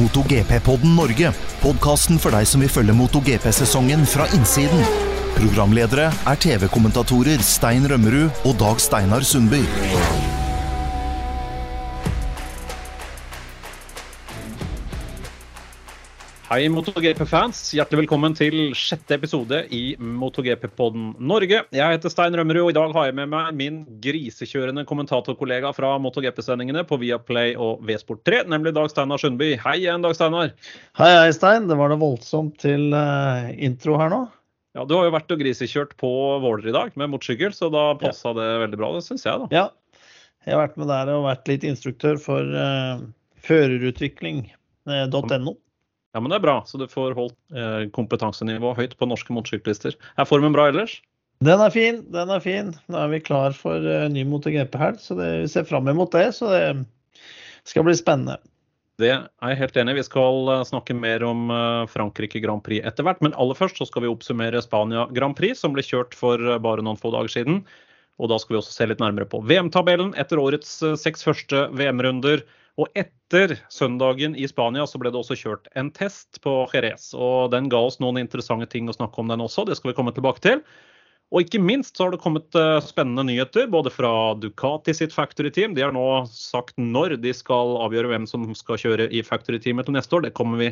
MotoGP-podden Norge. Podkasten for deg som vil følge MotoGP-sesongen fra innsiden. Programledere er TV-kommentatorer Stein Rømmerud og Dag Steinar Sundby. Hei, MotoGP-fans. Hjertelig velkommen til sjette episode i MotoGP-podden Norge. Jeg heter Stein Rømmerud, og i dag har jeg med meg min grisekjørende kommentatorkollega fra MotoGP-sendingene på Viaplay og V-Sport3, nemlig Dag Steinar Sundby. Hei igjen, Dag Steinar. Hei, hei, Stein. Det var noe voldsomt til uh, intro her nå. Ja, Du har jo vært og grisekjørt på Våler i dag med motorsykkel, så da passa ja. det veldig bra, det syns jeg, da. Ja, jeg har vært med der og vært litt instruktør for uh, førerutvikling.no. Ja, men det er bra, så du får holdt eh, kompetansenivået høyt på norske motorsyklister. Er formen bra ellers? Den er fin, den er fin. Nå er vi klar for uh, ny MotoGP-helg, så det, vi ser fram imot det. Så det skal bli spennende. Det er jeg helt enig i. Vi skal uh, snakke mer om uh, Frankrike Grand Prix etter hvert. Men aller først så skal vi oppsummere Spania Grand Prix, som ble kjørt for bare noen få dager siden. Og da skal vi også se litt nærmere på VM-tabellen etter årets seks første VM-runder. Og etter søndagen i Spania så ble det også kjørt en test på Jerez. Og den ga oss noen interessante ting å snakke om den også, det skal vi komme tilbake til. Og ikke minst så har det kommet eh, spennende nyheter både fra Ducati sitt factory team. De har nå sagt når de skal avgjøre hvem som skal kjøre i factory teamet til neste år. Det kommer vi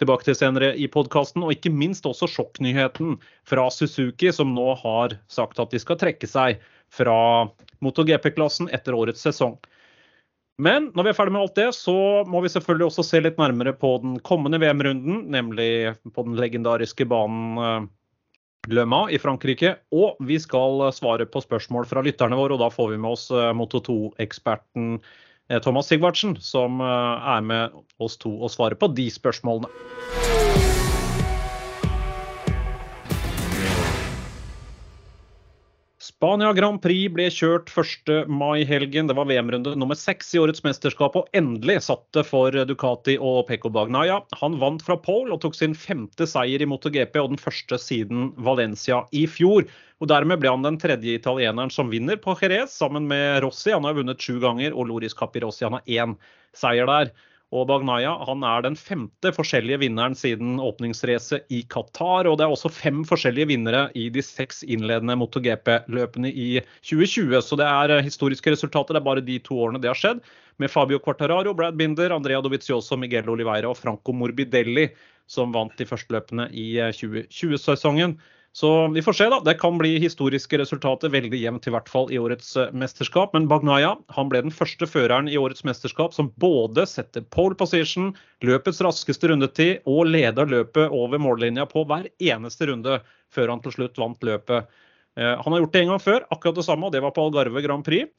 tilbake til senere i podkasten. Og ikke minst også sjokknyheten fra Suzuki, som nå har sagt at de skal trekke seg fra MotoGP-klassen etter årets sesong. Men når vi er ferdig med alt det, så må vi selvfølgelig også se litt nærmere på den kommende VM-runden, nemlig på den legendariske banen eh, Le Mans i Frankrike. Og vi skal svare på spørsmål fra lytterne våre, og da får vi med oss eh, Moto2-eksperten eh, Thomas Sigvartsen, som er med oss to og svarer på de spørsmålene. Spania Grand Prix ble kjørt 1. mai-helgen. Det var VM-runde nummer seks i årets mesterskap, og endelig satt det for Ducati og Pecco Bagnaia. Han vant fra pole og tok sin femte seier i MotoGP, og den første siden Valencia i fjor. Og Dermed ble han den tredje italieneren som vinner på Jerez, sammen med Rossi. Han har vunnet sju ganger, og Loris Capirossi han har én seier der. Og Bagnaya han er den femte forskjellige vinneren siden åpningsracet i Qatar. Og det er også fem forskjellige vinnere i de seks innledende MotoGP-løpene i 2020. Så det er historiske resultater. Det er bare de to årene det har skjedd. Med Fabio Quartararo, Brad Binder, Andrea Dovizioso, Miguel Oliveira og Franco Morbidelli som vant de første løpene i 2020-sesongen. Så vi får se, da. Det kan bli historiske resultater. Veldig jevnt i hvert fall i årets eh, mesterskap. Men Bagnaya han ble den første føreren i årets mesterskap som både setter pole position, løpets raskeste rundetid og leder løpet over mållinja på hver eneste runde før han til slutt vant løpet. Eh, han har gjort det en gang før, akkurat det samme, og det var på Algarve Grand Prix.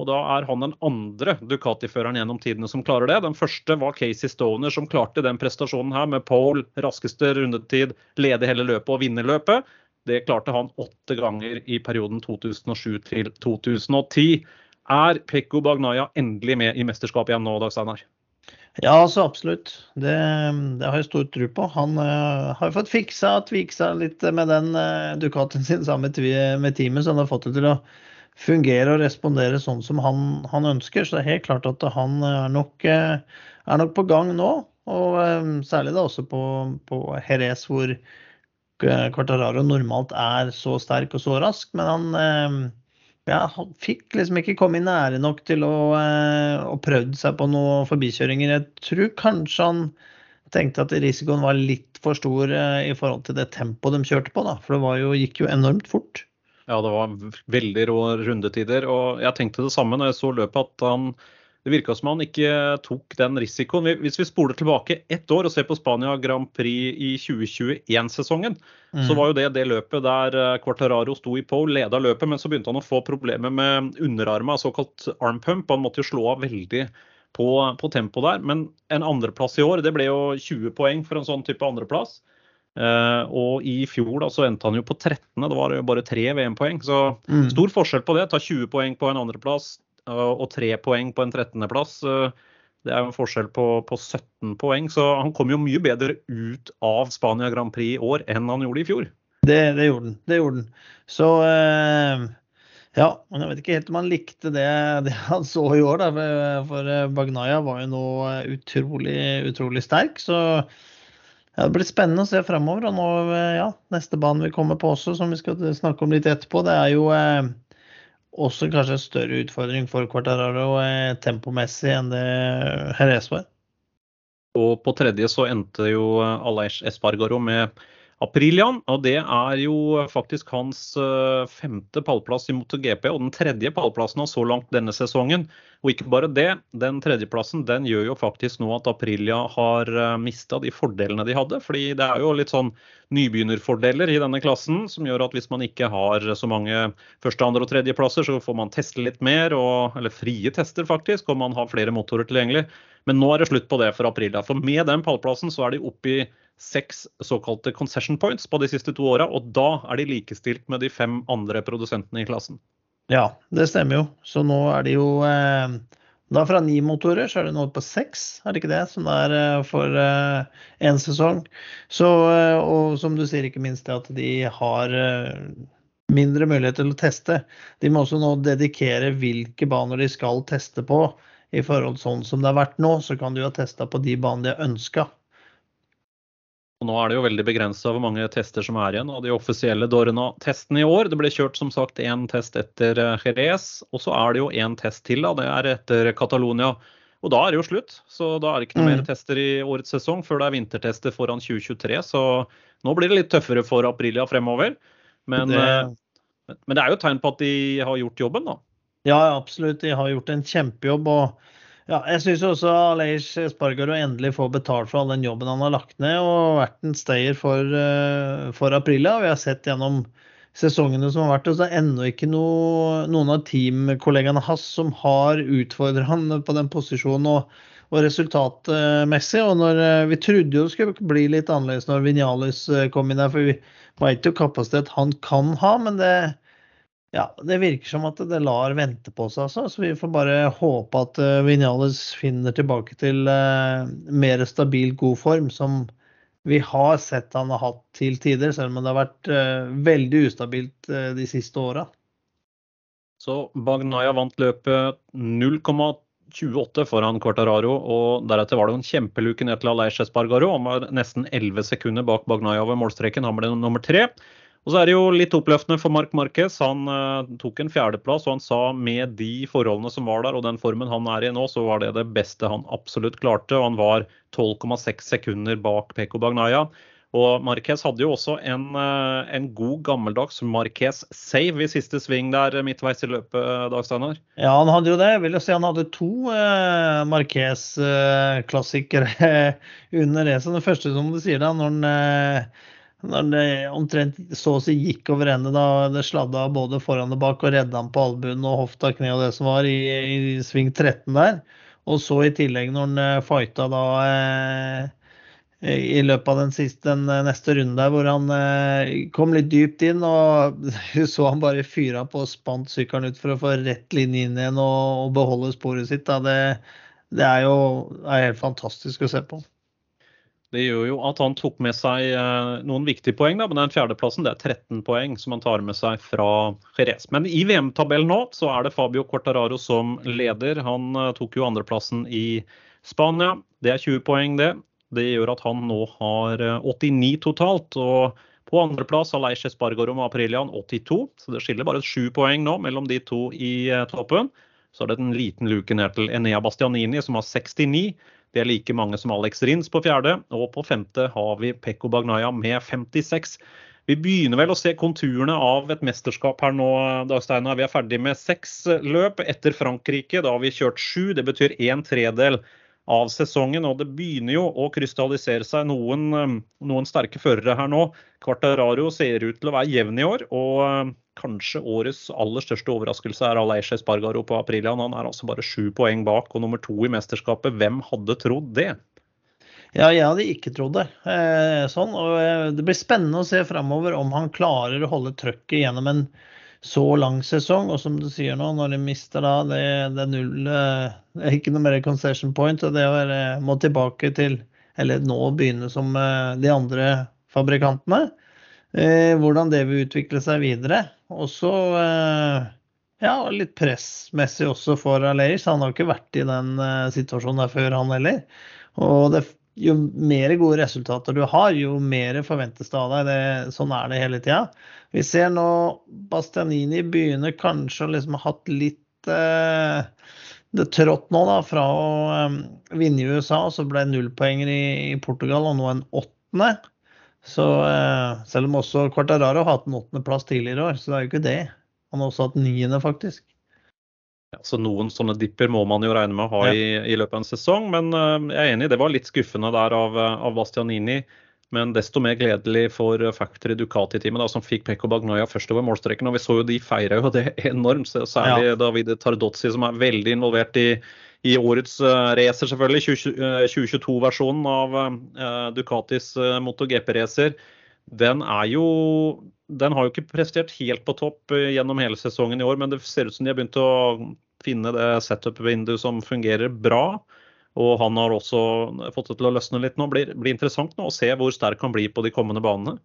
Og da er han den andre Ducati-føreren gjennom tidene som klarer det. Den første var Casey Stoner, som klarte den prestasjonen her med pole, raskeste rundetid, lede hele løpet og vinne løpet. Det klarte han åtte ganger i perioden 2007 til 2010. Er Pekko Bagnaya endelig med i mesterskapet igjen nå, Dag Steinar? Ja, altså absolutt. Det, det, har jeg stor tro på. Han uh, har fått fiksa og tviksa litt med den uh, Ducatien sin sammen med teamet, så han har fått det til å fungere og respondere sånn som han, han, ønsker. Så det er helt klart at han er nok, eh, er nok på gang nå. Og um, særlig da også på, på Jerez, hvor Quartararo normalt er så sterk og så rask. Men han, ja, fikk liksom ikke komme nære nok til å, å prøvd seg på noen forbikjøringer. Jeg tror kanskje han tenkte at risikoen var litt for stor i forhold til det tempoet de kjørte på. Da. For det jo, gikk jo enormt fort. Ja, det var veldig rå rundetider. Og jeg tenkte det samme når jeg så løpet, at han det virka som han ikke tok den risikoen. Hvis vi spoler tilbake ett år og ser på Spania Grand Prix i 2021-sesongen, mm. så var jo det det løpet der eh, Quartararo sto i pole, leda løpet, men så begynte han å få problemer med underarma, såkalt arm pump. Han måtte jo slå av veldig på, på tempo der. Men en andreplass i år, det ble jo 20 poeng for en sånn type andreplass. Uh, og i fjor da, så endte han jo på 13., det var jo bare tre VM-poeng. Så mm. stor forskjell på det. Ta 20 poeng på en andreplass uh, og tre poeng på en 13.-plass. Uh, eh, det er jo en forskjell på, på, 17 poeng. Så han kom jo mye bedre ut av Spania Grand Prix i år enn han gjorde i fjor. Det, det gjorde han. Det gjorde han. Så Ja, men jeg vet ikke helt om han likte det, det han så i år. Da. For eh, Bagnaya var jo nå eh, utrolig, utrolig sterk. Så ja, det blir spennende å se fremover. Og nå, eh, ja, neste bane vi kommer på også, som vi skal snakke om litt etterpå, det er jo eh, også kanskje en større utfordring for Quartararo eh, tempomessig enn det Jerez var. Og på tredje så endte jo Aleix Espargaro med Aprilian, og det er jo faktisk hans eh, femte pallplass i MotoGP og den tredje pallplassen av så langt denne sesongen. Og ikke bare det, den tredjeplassen den gjør jo faktisk nå at Aprilia har eh, mista de fordelene de hadde. fordi det er jo litt sånn nybegynnerfordeler i denne klassen som gjør at hvis man ikke har så mange første, andre og tredjeplasser, så får man teste litt mer, og, eller frie tester faktisk, og man har flere motorer tilgjengelig. Men nå er det slutt på det for Aprilia. For med den pallplassen så er de oppe i seks såkalte concession points på de siste to åra, og da er de likestilt med de fem andre produsentene i klassen. Ja, det stemmer jo. Så nå er de jo eh, Da fra ni motorer så er det nå på seks, er det ikke det? Som det er eh, for én eh, sesong. Så, eh, og som du sier, ikke minst det at de har eh, mindre mulighet til å teste. De må også nå dedikere hvilke baner de skal teste på. I forhold sånn som det har vært nå, så kan de jo ha testa på de banene de har ønska. Og nå er det jo veldig begrensa hvor mange tester som er igjen av de offisielle Dorna-testene i år. Det ble kjørt som sagt én test etter eh, Jerez, og så er det jo én test til. da, Det er etter Catalonia. Og da er det jo slutt. Så da er det ikke noe mm. mer tester i årets sesong før det er vintertester foran 2023. Så nå blir det litt tøffere for Aprilia fremover. Men det, eh, men det er jo et tegn på at de har gjort jobben, da. Ja, absolutt. De har gjort en kjempejobb. og ja, jeg syns også Aleish Spargaro endelig får betalt for all den jobben han har lagt ned og vært en stayer for, eh, for Aprila. Vi har sett gjennom sesongene som har vært, og så er det ennå ikke noe, noen av teamkollegaene hans som har utfordret han på den posisjonen og, og resultatmessig. Og når, eh, vi trodde jo det skulle bli litt annerledes når Vinales eh, kom inn der, for vi veit jo kapasitet han kan ha, men det ja, det virker som at det lar vente på seg, altså. Så vi får bare håpe at uh, Vinales finner tilbake til uh, mer stabil, god form, som vi har sett han har hatt til tider, selv om det har vært uh, veldig ustabilt de siste åra. Så Bagnaya vant løpet 0,28 foran Quartararo, og deretter var det en kjempeluke ned til Aleix Espargaro. Han var nesten 11 sekunder bak Bagnaya ved målstreken. Han ble nummer tre. Og så er det jo litt oppløftende for Mark Marquez. Han uh, tok en fjerdeplass, og han sa med de forholdene som var der og den formen han er i nå, så var det det beste han absolutt klarte. Og han var 12,6 sekunder bak Peko Bagnaya. Og Marquez hadde jo også en, uh, en god gammeldags Marquez save i siste sving der midtveis i løpet, Dag Steinar. Ja, han hadde jo det. Jeg vil jo si han hadde to uh, Marquez-klassikere under racet. Den første, som du sier da, når han når det omtrent så å si gikk over ende da det sladda både foran og bak og redda han på albuen og hofta, kne og det som var i, i sving 13 der. Og så i tillegg når han eh, fighta da eh, i løpet av den, siste, den eh, neste runden der hvor han kom litt dypt inn og så han bare fyra på og spant sykkelen ut for å få rett linje inn igjen og, og beholde sporet sitt. Da. Det, det er jo er helt fantastisk å se på. Det gjør jo at han tok med seg eh, noen viktige poeng, da, men den fjerdeplassen det er 13 poeng som han tar med seg fra Jerez. Men i VM-tabellen nå så er det Fabio Cortararo som leder. Han eh, tok jo andreplassen i Spania. Det er 20 poeng, det. Det gjør at han nå har 89 eh, totalt. og på andreplass har Leiche Spargaro med Aprilian 82, så det skiller bare sju poeng nå mellom de to i toppen. Så er det en liten luke ned til Enea Bastianini som har 69. Det er like mange som Alex Rins på fjerde. Og på femte har vi Pekko Bagnaya med 56. Vi begynner vel å se konturene av et mesterskap her nå, Dagsteinar. Vi er ferdig med seks løp etter Frankrike. Da har vi kjørt sju. Det betyr en tredel av sesongen. Og det begynner jo å krystallisere seg noen, noen sterke førere her nå. Quartararo ser ut til å være jevn i år. og Kanskje årets aller største overraskelse er Aleish Espargaro på Aprilian. Han er altså bare sju poeng bak og nummer to i mesterskapet. Hvem hadde trodd det? Ja, jeg hadde ikke trodd det. Eh, sånn, og eh, Det blir spennende å se framover om han klarer å holde trøkket gjennom en så lang sesong. Og som du sier nå, når de mister da det, det er null eh, Det er ikke noe mer concession point. og det er, må tilbake til Eller nå begynne som de andre fabrikantene. Eh, hvordan det vil utvikle seg videre. Og så eh, Ja, litt pressmessig også for Aleish. Han har ikke vært i den eh, situasjonen der før, han heller. Og det, jo mer gode resultater du har, jo mer forventes det av deg. Det, sånn er det hele tida. Vi ser nå Bastianini begynner kanskje å liksom ha hatt litt eh, det trått nå, da, fra å um, vinne i USA, og så ble nullpoenger i, i Portugal, og nå en åttende. Så eh, selv om også Quartararo har hatt en åttendeplass tidligere i år, så det er jo ikke det. Han har også hatt niende, faktisk. Ja, så Noen sånne dipper må man jo regne med å ha ja. i, i, løpet av en sesong. Men uh, jeg er enig, det var litt skuffende der av, eh, av Bastianini. Men desto mer gledelig for Factory Ducati-teamet, som fikk Pekko Bagnaia først over målstreken. Og vi så jo de feira jo det enormt, særlig ja. Davide Tardozzi, som er veldig involvert i, i årets uh, racer, selvfølgelig. 2022-versjonen av uh, Ducatis uh, MotoGP-racer. Den er jo den har jo ikke prestert helt på topp eh, gjennom hele sesongen i år, men det ser ut som de har begynt å finne det setup-vinduet som fungerer bra. Og han har også fått det til å løsne litt nå. Blir, blir interessant nå å se hvor sterk han blir på de kommende banene.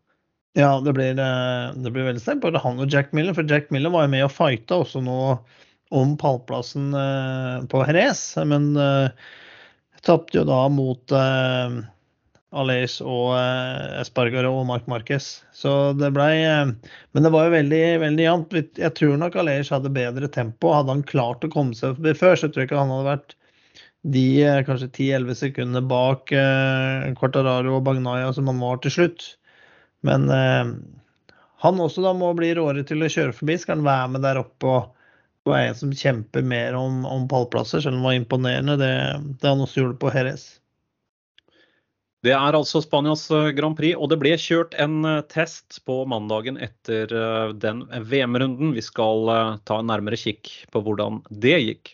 Ja, det blir, eh, det blir veldig sterkt. Både han og Jack Miller. For Jack Miller var jo med og fighta også nå om pallplassen eh, på Jerez. Men uh, tapte jo da mot uh, Aleix og eh, Espargaro og Mark Marquez. Så det blei eh, Men det var jo veldig, veldig jevnt. Jeg tror nok Aleix hadde bedre tempo. Hadde han klart å komme seg forbi før, så tror jeg ikke han hadde vært de eh, kanskje 10-11 sekundene bak eh, Quartararo og Bagnaya som han var til slutt. Men eh, han også da må bli råere til å kjøre forbi. Skal han være med der oppe og, være en som kjemper mer om, om pallplasser, selv om det var imponerende, det, det han også gjorde på Jerez. Det er altså Spanias eh, Grand Prix, og det ble kjørt en eh, test på mandagen etter eh, den VM-runden. Vi skal ta en nærmere kikk på hvordan det gikk.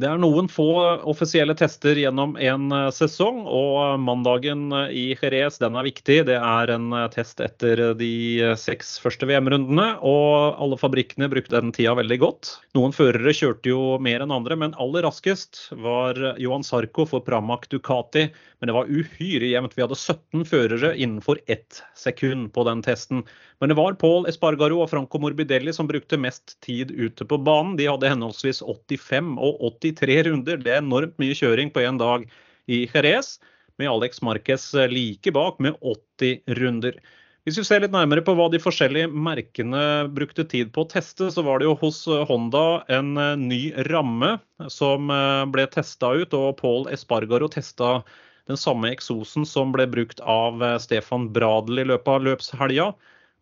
Det er noen få offisielle tester gjennom en eh, sesong, og mandagen eh, i Jerez den er viktig. Det er en eh, test etter de seks første VM-rundene, og alle fabrikkene brukte den tida veldig godt. Noen førere kjørte jo mer enn andre, men aller raskest var Johan Sarko for Pramac Ducati. Men det var uhyre jevnt. Vi hadde 17 førere innenfor ett sekund på den testen. Men det var Paul Espargaro og Franco Morbidelli som brukte mest tid ute på banen. De hadde henholdsvis 85 og 83 runder. Det er enormt mye kjøring på én dag i Jerez, med Alex Marquez like bak med 80 runder. Hvis vi ser litt nærmere på hva de forskjellige merkene brukte tid på å teste, så var det jo hos Honda en eh, ny ramme som eh, ble testa ut. Og Paul Espargaro testa den samme eksosen som ble brukt av eh, Stefan Bradel i løpet av løpshelga.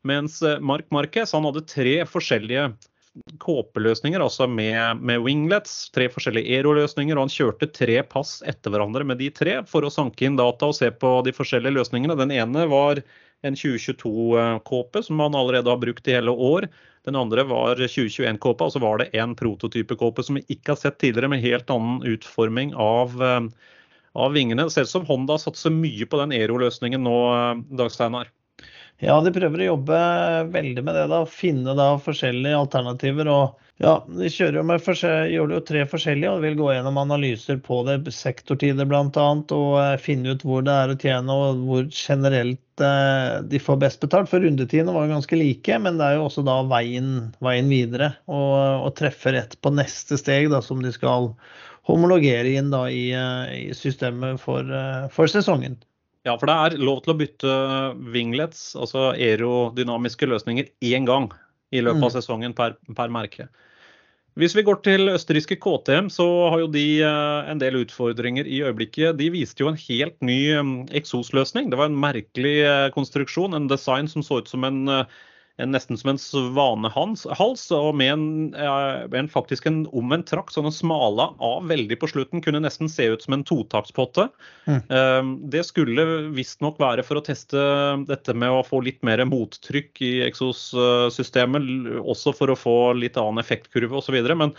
Mens eh, Mark Marquez han hadde tre forskjellige kåpeløsninger, altså med, med, winglets, tre forskjellige aeroløsninger, og han kjørte tre pass etter hverandre med de tre for å sanke inn data og se på de forskjellige løsningene. Den ene var en 2022-kåpe som han allerede har brukt i hele år. Den andre var 2021-kåpa, og så var det en prototype-kåpe som vi ikke har sett tidligere, med helt annen utforming av, eh, av vingene. Det ser ut som Honda satser mye på den aeroløsningen nå, eh, Dag Steinar. Ja, de prøver å jobbe veldig med det. da, Finne da forskjellige alternativer. og ja, De kjører jo med gjør det jo tre forskjellige og vil gå gjennom analyser på det, sektortider bl.a. Og eh, finne ut hvor det er å tjene og hvor generelt eh, de får best betalt. For rundetidene var jo ganske like, men det er jo også da veien, veien videre. Og, og treffe rett på neste steg da, som de skal homologere inn da i, eh, i systemet for, for sesongen. Ja, for det er lov til å bytte winglets, altså aerodynamiske løsninger, én gang i løpet av mm. sesongen per, per, merke. Hvis vi går til østerrikske KTM, så har jo de eh, en del utfordringer i øyeblikket. De viste jo en helt ny mm, eksosløsning. Det var en merkelig eh, konstruksjon, en design som så ut som eh, en, nesten som en svanehals, og med en, en, faktisk en omvendt trakk, så den smala av veldig på slutten. Kunne nesten se ut som en totaktspotte. Mm. Ehm, det skulle visstnok være for å teste dette med å få litt mer mottrykk i eksossystemet, også for å få litt annen effektkurve osv. Men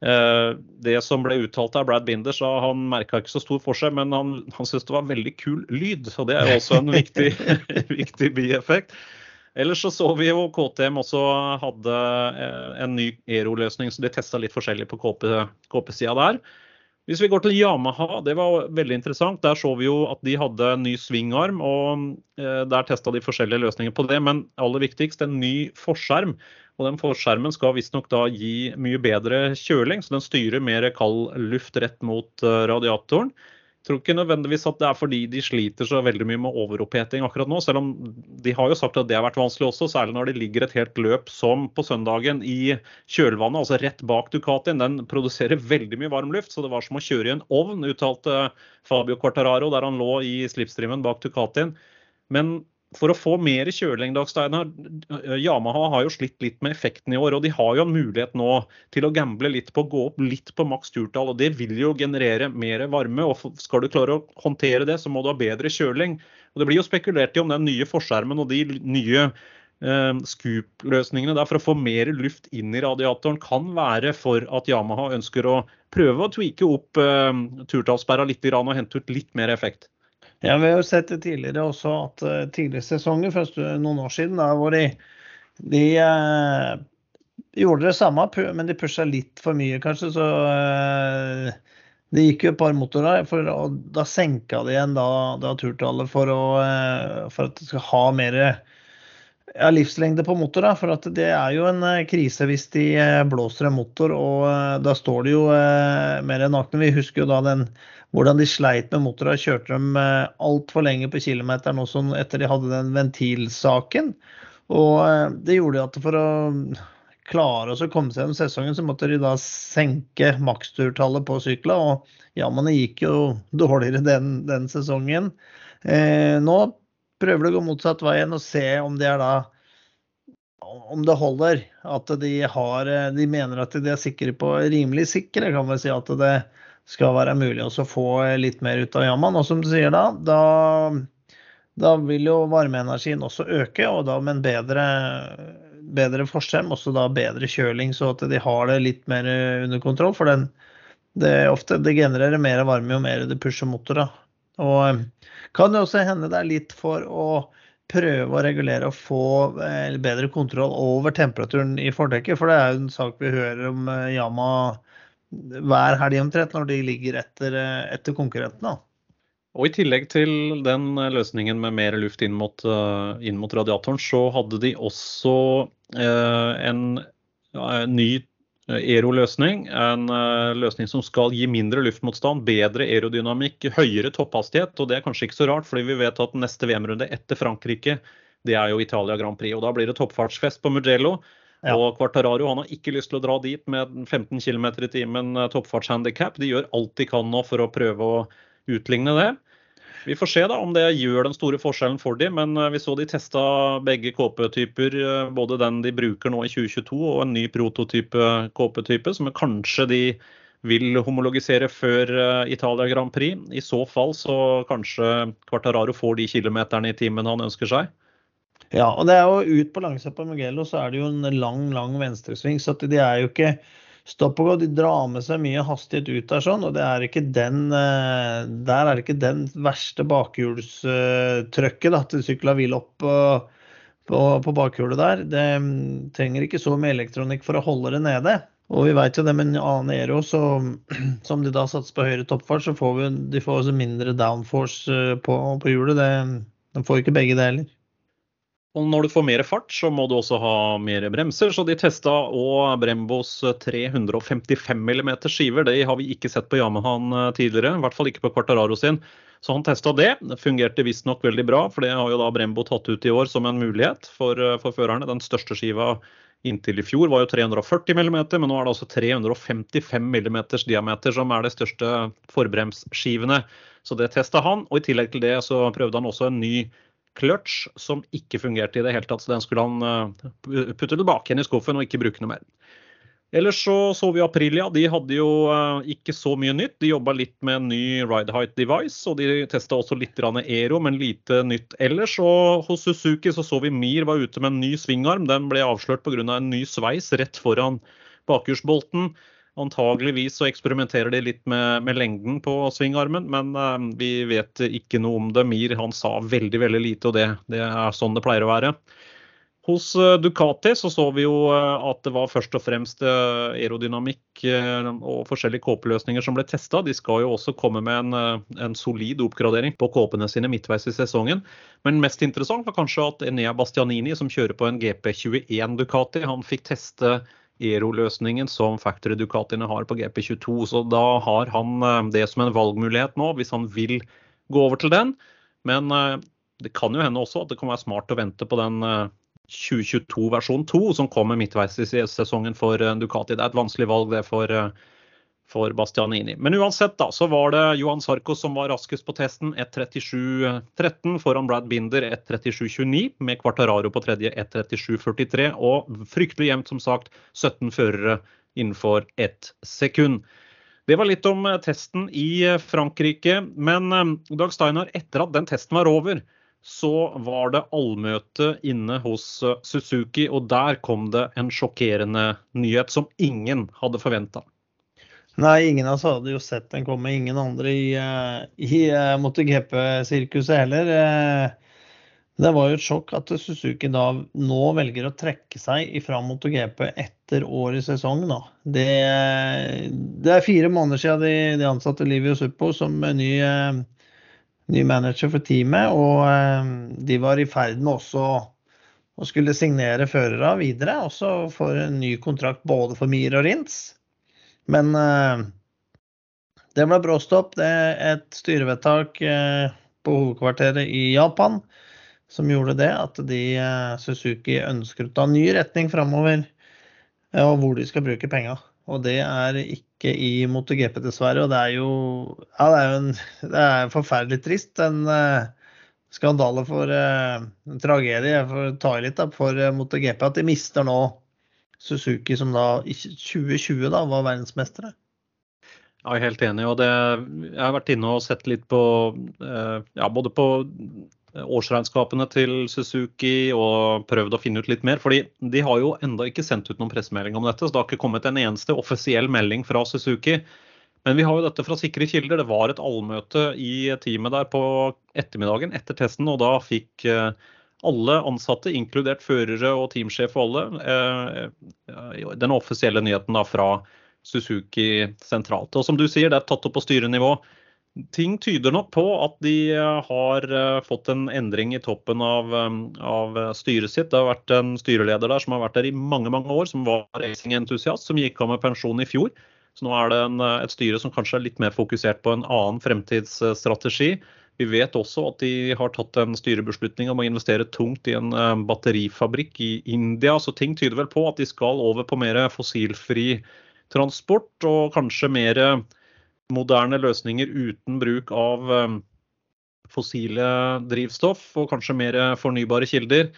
Uh, det som ble uttalt av Brad Binder, sa han merka ikke så stor forskjell, men han, han syntes det var veldig kul lyd. Og det er også en viktig, viktig bieffekt. Ellers så så vi jo KTM også hadde eh, en ny Ero-løsning, så de testa litt forskjellig på KP-sida der. Hvis vi går til Yamaha, det var veldig interessant. Der så vi jo at de hadde en ny svingarm, og eh, der testa de forskjellige løsninger på det. Men aller viktigst, en ny forskjerm. Og den forskjermen skal visstnok da gi mye bedre kjøling, så den styrer mer kald luft rett mot eh, radiatoren. Tror ikke nødvendigvis at det er fordi de sliter så veldig mye med overoppheting akkurat nå, selv om de har jo sagt at det har vært vanskelig også, særlig når det ligger et helt løp som på søndagen i kjølvannet, altså rett bak Ducatien. Den produserer veldig mye varm luft, så det var som å kjøre i en ovn, uttalte Fabio Quartararo der han lå i slipstreamen bak Ducatien. Men for å få mer kjøling, Steinar, Yamaha har jo slitt litt med effekten i år. Og de har jo en mulighet nå til å gamble litt på å gå opp litt på maks turtall. Og det vil jo generere mer varme. Og skal du klare å håndtere det, så må du ha bedre kjøling. Og det blir jo spekulert i om den nye forskjermen og de nye eh, scoop-løsningene der for å få mer luft inn i radiatoren kan være for at Yamaha ønsker å prøve å tweake opp eh, turtallsperra litt og hente ut litt mer effekt. Ja, Vi har jo sett det tidligere også, at uh, tidligere sesonger, først noen år siden, da, hvor de, de eh, gjorde det samme, men de pusha litt for mye, kanskje. Så eh, det gikk jo et par motorer, for og da senka de igjen da, da turtallet for, å, for, at det skal ha mer ja, livslengde på motor. Da, for det er jo en krise hvis de blåser en motor, og da står de jo mer nakne. Vi husker jo da den hvordan de sleit med motorer. Kjørte dem eh, altfor lenge på kilometeren også etter de hadde den ventilsaken. Og eh, det gjorde at for å klare å komme seg gjennom sesongen, så måtte de da senke maksturtallet på sykla. Og det gikk jo dårligere den, den sesongen. Eh, nå prøver de å gå motsatt vei igjen og se om det er da om det holder. At de har De mener at de er sikre på rimelig sikre, kan vi si. At det, skal være mulig å få litt mer ut av Yaman. Og som du sier da, da, da vil jo varmeenergien også øke, og da med en bedre, bedre forskjerm, også da bedre kjøling, så at de har det litt mer under kontroll. For den, det, ofte, det genererer mer varme jo mer det pusher motorer. Og kan det også hende det er litt for å prøve å regulere og få eh, bedre kontroll over temperaturen i fordekket. For det er jo en sak vi hører om eh, Yama hver helg omtrent når de ligger etter, etter konkurrentene. Og I tillegg til den løsningen med mer luft inn mot, uh, inn mot radiatoren, så hadde de også eh, en, en, ny aeroløsning. En En løsning som skal gi mindre luftmotstand, bedre aerodynamikk, høyere topphastighet. Og det er kanskje ikke så rart, fordi vi vet at neste VM-runde etter Frankrike, det er jo Italia Grand Prix. Og da blir det toppfartsfest på Mugello. Ja. Og Quartararo han har ikke lyst til å dra dit med 15 km i timen eh, toppfartshandikap. De gjør alt de kan nå for å prøve å utligne det. Vi får se da om det gjør den store forskjellen for dem, men eh, vi så de testa begge KP-typer. Eh, både den de bruker nå i 2022 og en ny prototype KP-type, som kanskje de vil homologisere før Italia Grand Prix. I så fall så kanskje Quartararo får de kilometerne i timen han ønsker seg. Ja, og det er jo ut på langsida Mugello så er det jo en lang, lang venstresving. Så de er jo ikke stopp og gå. De drar med seg mye hastighet ut der sånn, og det er ikke den eh, Der er det ikke den verste bakhjulstrøkket at sykla vil opp på, på, bakhjulet der. Det mm, trenger ikke så mye elektronikk for å holde det nede. Og vi vet jo det med en annen Ero, så, som de da satser på høyere toppfart, så får vi, de får også mindre downforce eh, på, på hjulet. Det, de får ikke begge deler. Og når du får mer fart, så må du også ha mer bremser. Så de testa òg Brembos 355 mm skiver. Det har vi ikke sett på Yamahan eh, tidligere, i hvert fall ikke på Quartararo sin. Så han testa det. Det fungerte visstnok veldig bra, for det har jo da Brembo tatt ut i år som en mulighet for, eh, for førerne. Den største skiva inntil i fjor var jo 340 mm, men nå er det altså 355 mm diameter som er de største forbremsskivene. Så det testa han. Og i tillegg til det så prøvde han også en ny clutch som ikke fungerte i det hele tatt. Så den skulle han eh, putte tilbake igjen i skuffen og ikke bruke noe mer. Ellers så så vi Aprilia. De hadde jo eh, ikke så mye nytt. De jobba litt med en ny ride height device, og de testa også litt Ero, men lite nytt ellers. Og hos Suzuki så så vi Mir var ute med en ny svingarm. Den ble avslørt pga. Av en ny sveis rett foran bakhjulsbolten. Antageligvis så eksperimenterer de litt med, med lengden på svingarmen, men uh, vi vet ikke noe om det. Mir han sa veldig veldig lite, og det, det, er sånn det pleier å være. Hos eh, Ducati så, så vi jo eh, at det var først og fremst eh, aerodynamikk og forskjellige kåpeløsninger som ble testa. De skal jo også komme med en, en solid oppgradering på kåpene sine midtveis i sesongen. Men mest interessant var kanskje at Enea Bastianini, som kjører på en GP21 Ducati, han fikk teste Aero-løsningen som Factory Ducatiene har på GP22. Så da har han det som en valgmulighet nå, hvis han vil gå over til den. Men det kan jo hende også at det kan være smart å vente på den 2022 versjon 2, som kommer midtveis i sesongen for eh, Ducati. Det er et vanskelig valg det for, eh, for Bastianini. Men uansett da, så var det Johan Sarko som var raskest på testen. 1.37,13 foran Brad Binder 1.37,29 med Quartararo på tredje 1.37,43. Og fryktelig jevnt, som sagt. 17 førere innenfor ett sekund. Det var litt om eh, testen i Frankrike. Men Dag Steinar, etter at den testen var over, så var det allmøte inne hos eh, Suzuki, og der kom det en sjokkerende nyhet som ingen hadde forventa. Nei, ingen av oss hadde jo sett den komme. Ingen andre i, eh, i eh, MotoGP-sirkuset heller. Det var jo et sjokk at Suzuki da nå velger å trekke seg fra MotoGP etter år i sesong. Da. Det, det er fire måneder siden de, de ansatte Livio Suppo som ny ny manager for teamet. Og eh, de var i ferd med også å skulle signere førere videre, også for en ny kontrakt både for Mir og Rins. Men eh, det ble bråstopp. Det er et styrevedtak eh, på hovedkvarteret i Japan som gjorde det, at de Suzuki ønsker å ta ny retning framover, og hvor de skal bruke penga. Og det er ikke i MotoGP, dessverre. Og det er jo, ja, det er jo en, det er forferdelig trist. En uh, skandale for uh, en tragedie for da, for uh, MotoGP at de mister nå Suzuki, som da i 2020 da, var verdensmestere. Jeg er helt enig. og det, Jeg har vært inne og sett litt på ja, både på årsregnskapene til Suzuki og prøvd å finne ut litt mer. fordi de har jo enda ikke sendt ut noen pressemelding om dette. Så det har ikke kommet en eneste offisiell melding fra Suzuki. Men vi har jo dette fra sikre kilder. Det var et allmøte i teamet der på ettermiddagen etter testen, og da fikk eh, alle ansatte, inkludert førere og teamsjef og alle, eh, den offisielle nyheten da fra Suzuki sentralt. Og som du sier, det er tatt opp på styrenivå. Ting tyder nok på at de eh, har eh, fått en endring i toppen av, eh, av, styret sitt. Det har vært en styreleder der som har vært der i mange mange år, som var racingentusiast, som gikk av med pensjon i fjor. Så nå er det en, et styre som kanskje er litt mer fokusert på en annen fremtidsstrategi. Vi vet også at de har tatt en styrebeslutning om å investere tungt i en batterifabrikk i India. Så ting tyder vel på at de skal over på mer fossilfri transport og kanskje mer moderne løsninger uten bruk av um, fossile drivstoff og kanskje mer fornybare kilder.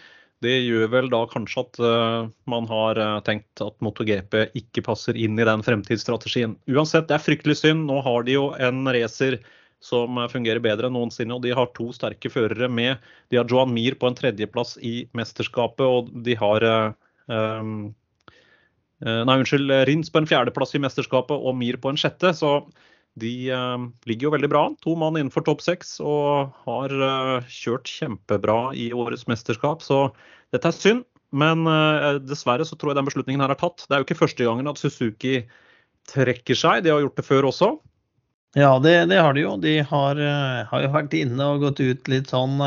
Det gjør vel da kanskje at uh, man har tenkt at MotoGP ikke passer inn i den fremtidsstrategien. Uansett, det er fryktelig synd. Nå har de jo en racer som fungerer bedre enn noensinne. og De har to sterke førere med. De har Johan Mir på en tredjeplass i mesterskapet, og de har um, Nei, unnskyld, Rins på en fjerdeplass i mesterskapet og Mir på en sjette. Så de uh, ligger jo veldig bra to mann innenfor topp seks, og har uh, kjørt kjempebra i årets mesterskap. Så dette er synd, men uh, dessverre så tror jeg den beslutningen her er tatt. Det er jo ikke første gangen at Suzuki trekker seg, de har gjort det før også. Ja, det, det har de jo. De har, har, jo vært inne og gått ut litt sånn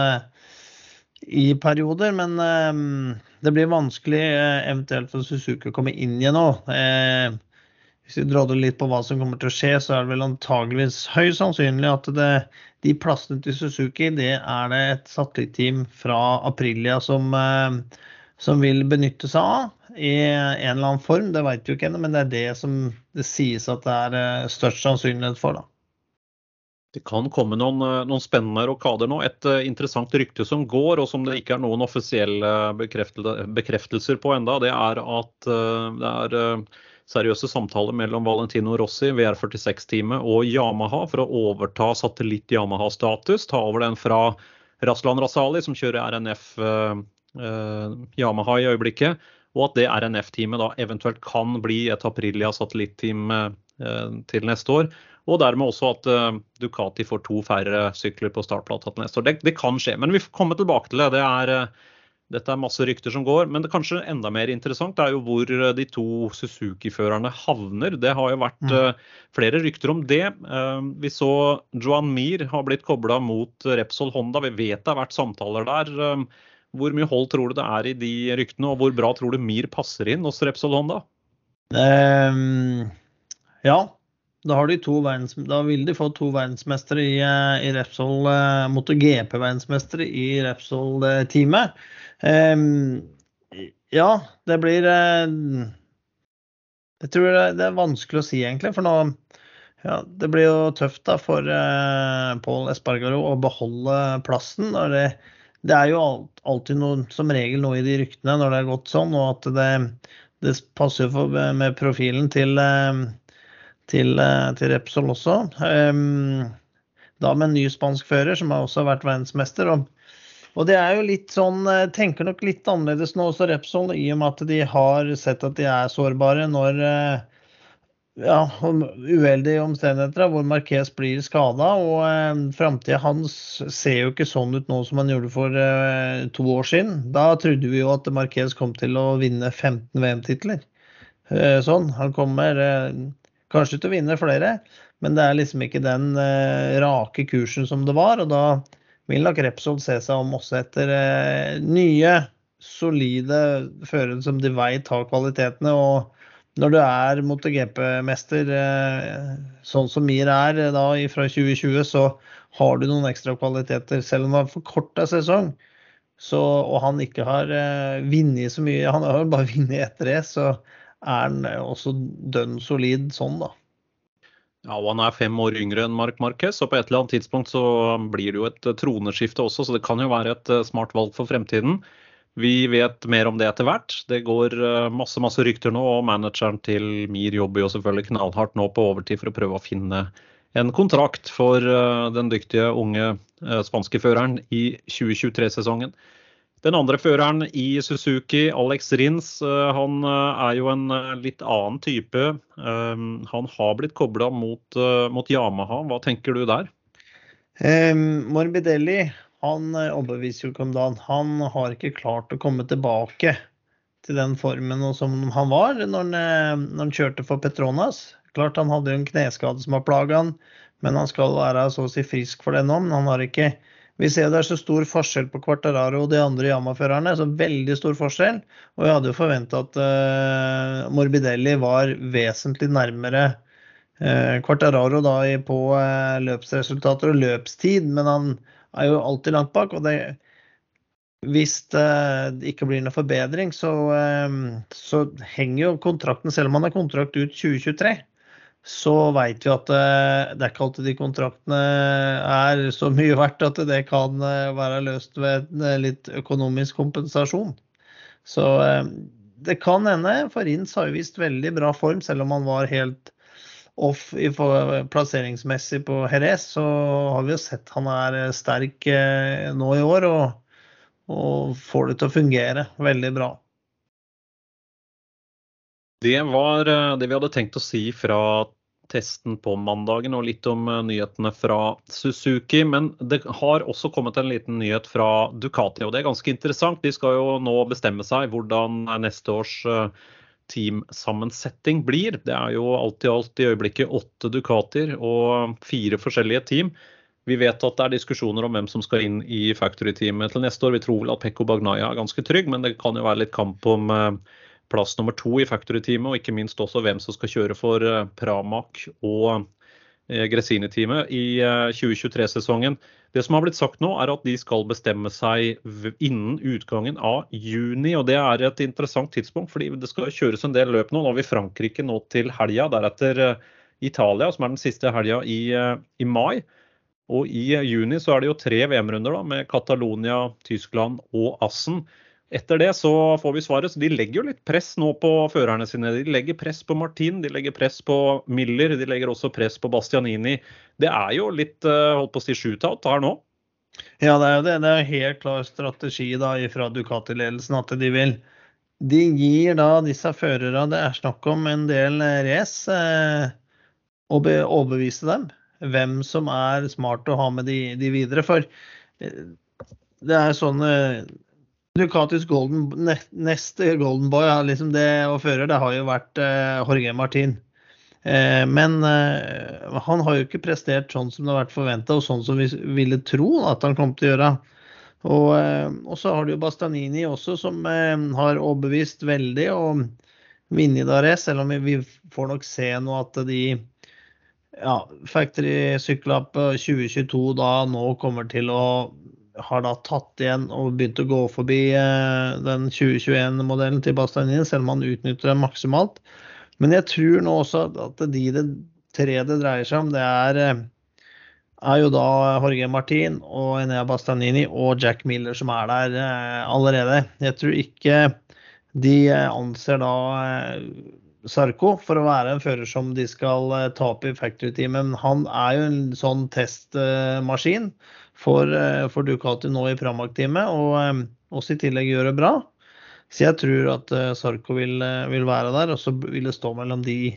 i perioder, men det blir vanskelig eventuelt for Suzuki å komme inn igjen nå. Hvis vi drar litt på hva som kommer til å skje, så er det vel antageligvis høyst sannsynlig at det, de plassene til Suzuki, det er det et satellitteam fra Aprilia som, eh, som, vil benytte seg av i en eller annen form. Det vet vi jo ikke ennå, men det er det som det sies at det er eh, størst sannsynlighet for. da. Det kan komme noen, eh, noen, spennende rokader nå. Et uh, interessant rykte som går, og som det ikke er noen offisielle bekreftelser på enda, det er at uh, det er uh, seriøse samtaler mellom Valentino Rossi, VR46-teamet og Yamaha for å overta satellitt-Yamaha-status. Ta over den fra Raslan Rasali, som kjører RNF Yamaha i øyeblikket. Og at det RNF-teamet da eventuelt kan bli et Aprilia satellitteam eh, til neste år. Og dermed også at uh, Ducati får to færre sykler på startplata til neste år. Det, det, kan skje, men vi får komme tilbake til det. Det er uh, Dette er masse rykter som går, men det kanskje enda mer interessant er jo hvor eh, de to Suzuki-førerne havner. Det har jo vært uh, flere rykter om det. vi så Joan Mir har blitt kobla mot Repsol Honda. Vi vet det har vært samtaler der. hvor mye hold tror du det er i de ryktene, og hvor bra tror du Mir passer inn hos Repsol Honda? Um, ja, da, verdens, da vil de få to verdensmestere i, eh, i Repsol, eh, MotoGP-verdensmestere i Repsol-teamet. Eh, ja, det blir eh, Jeg tror det, det, er vanskelig å si, egentlig. For nå ja, Det blir jo tøft da for eh, Paul Espargaro å beholde plassen. og det, det er jo alltid noe, som regel noe i de ryktene når det har gått sånn, og at det, det passer jo med profilen til uh, til, eh, til Repsol også. Um, da med en ny spansk fører, som har også vært verdensmester. Og, og, det er jo litt sånn, eh, tenker nok litt annerledes nå også Repsol, i og med at de har sett at de er sårbare når eh, ja, uheldige omstendigheter hvor Marquez blir skada. Og eh, framtida hans ser jo ikke sånn ut nå som han gjorde for eh, to år siden. Da trodde vi jo at Marquez kom til å vinne 15 VM-titler. Eh, sånn. Han kommer Kanskje til å vinne flere, men det er liksom ikke den eh, rake kursen som det var. Og da vil nok Repsol se seg om også etter eh, nye, solide førere som de veit har kvalitetene. og når du er MotoGP-mester, eh, sånn som Mir er eh, da fra 2020, så har du noen ekstra kvaliteter. Selv om det har forkorta sesong, så, og han ikke har eh, vunnet så mye, han har bare vunnet ett race, så er han også dønn solid sånn, da. Ja, og Han er fem år yngre enn Mark Marquez, og på et eller annet tidspunkt så blir det jo et troneskifte også, så det kan jo være et eh, smart valg for fremtiden. Vi vet mer om det etter hvert. Det går eh, masse masse rykter nå, og manageren til Mir jobber jo selvfølgelig knallhardt nå på overtid for å prøve å finne en kontrakt for eh, den dyktige unge spanske føreren i 2023-sesongen. Den andre føreren i Suzuki, Alex Rins, eh, han eh, er jo en eh, litt annen type. Han har blitt kobla mot, mot, Yamaha. Hva tenker du der? Um, Morbidelli han overbeviser jo ikke om dagen. Han har ikke klart å komme tilbake til den formen som han var når han, når han kjørte for Petronas. Klart han hadde jo en kneskade som har plaga han, men han skal være så å si frisk for det nå. Men han har ikke vi ser det er så stor forskjell på Quartararo og de andre Yama-førerne. så Veldig stor forskjell. Og jeg hadde jo forventa at uh, Morbidelli var vesentlig nærmere uh, Quartararo da på uh, løpsresultater og løpstid, men han er jo alltid langt bak. og det hvis det ikke blir noe forbedring, så, så henger jo kontrakten, selv om han har kontrakt ut 2023, så veit vi at eh, det er ikke alltid de kontraktene er så mye verdt at det kan eh, være løst ved en eh, litt økonomisk kompensasjon. Så det kan hende, for Rins har jo vist veldig bra form, selv om han var helt off i plasseringsmessig på Jerez, så har vi jo sett han er sterk nå i år og, og får det til å fungere veldig bra. Det var det vi hadde tenkt å si fra testen på mandagen og litt om eh, nyhetene fra Suzuki. Men det har også kommet en liten nyhet fra Ducati, og det er ganske interessant. De skal jo nå bestemme seg hvordan neste års eh, teamsammensetting blir. Det er jo alt i alt i øyeblikket åtte Ducatier og fire forskjellige team. Vi vet at det er diskusjoner om hvem som skal inn i factory-teamet til neste år. Vi tror vel at Pekko Bagnaya er ganske trygg, men det kan jo være litt kamp om eh, plass nummer to i Factory-teamet, og ikke minst også hvem som skal kjøre for eh, Pramac og eh, Gresini-teamet i 2023-sesongen. Eh, det som har blitt sagt nå, er at de skal bestemme seg innen utgangen av juni. og Det er et interessant tidspunkt, fordi det skal kjøres en del løp nå. Nå har vi Frankrike nå til helga, deretter Italia, som er den siste helga i, i, mai. Og i juni så er det jo tre VM-runder med Catalonia, Tyskland og Assen. Etter det så får vi svaret. Så de legger jo litt press nå på førerne sine. De legger press på Martin, de legger press på Miller, de legger også press på Bastianini. Det er jo litt eh, holdt på å si shootout her nå. Ja, det er jo det. Det er helt klar strategi da fra Ducati-ledelsen at de vil De gir da disse førerne det er snakk om en del race, eh, og overbevise dem hvem som er smart å ha med de, de videre. For eh, det er sånn Ducatis golden, neste golden boy, liksom det å føre, det har jo vært uh, Jorge Martin. Uh, men uh, han har jo ikke prestert sånn som det har vært forventa, og sånn som vi ville tro at han kom til å gjøre. Og, og så har du jo Bastanini også, som har overbevist veldig og vunnet Dares, selv om vi får nok se nå at de ja, Factory Sykkelapp 2022 da nå kommer til å har da tatt igjen og begynt å gå forbi eh, den 2021-modellen til Bastanini, selv om han utnytter den maksimalt. Men jeg tror nå også at de det tre det dreier seg om, det er, eh, er jo da Jorge Martin og Enea Bastanini og Jack Miller som er der eh, allerede. Jeg tror ikke de anser da Sarko for å være en fører som de skal ta opp i factory-teamet. Men han er jo en sånn testmaskin for, eh, for Ducati nå i Pramac-teamet, og eh, også i tillegg gjøre bra. Så jeg tror at eh, Sarko vil, vil, være der, og så vil det stå mellom de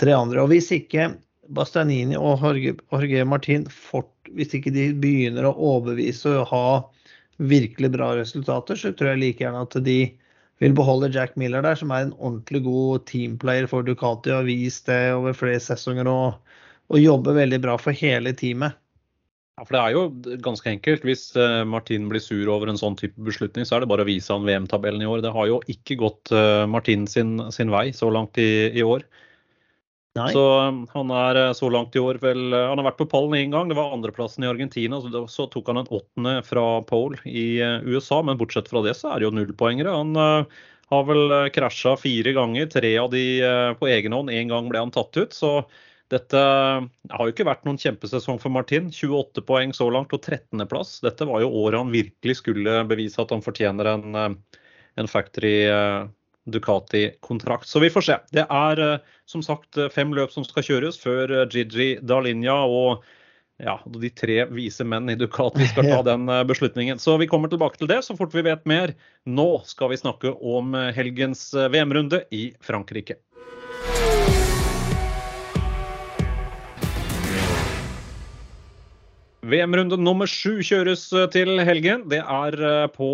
tre andre. Og hvis ikke Bastianini og Jorge, Jorge Martin fort, hvis ikke de begynner å overbevise og ha virkelig bra resultater, så tror jeg like gjerne at de vil beholde Jack Miller der, som er en ordentlig god teamplayer for Ducati og har vist det over flere sesonger og, og jobber veldig bra for hele teamet. Ja, for Det er jo ganske enkelt. Hvis eh, Martin blir sur over en sånn type beslutning, så er det bare å vise han VM-tabellen i år. Det har jo ikke gått eh, Martin sin, sin vei så langt i, i år. Nei. Så eh, han er så langt i år vel Han har vært på pallen én gang. Det var andreplassen i Argentina. Så, så tok han en åttende fra pole i USA, men bortsett fra det så er det jo nullpoengere. Han har vel krasja fire ganger, tre av de på egen hånd. Én gang ble han tatt ut. så dette har jo ikke vært noen kjempesesong for Martin. 28 poeng så langt og 13.-plass. Dette var jo året han virkelig skulle bevise at han fortjener en, eh, en factory eh, Ducati-kontrakt. Så vi får se. Det er eh, som sagt fem løp som skal kjøres før Gigi Dalinja og ja, de tre vise menn i Ducati skal ta den beslutningen. Så vi kommer tilbake til det så fort vi vet mer. Nå skal vi snakke om helgens VM-runde i Frankrike. VM-runde nummer sju kjøres eh, til helgen. Det er eh, på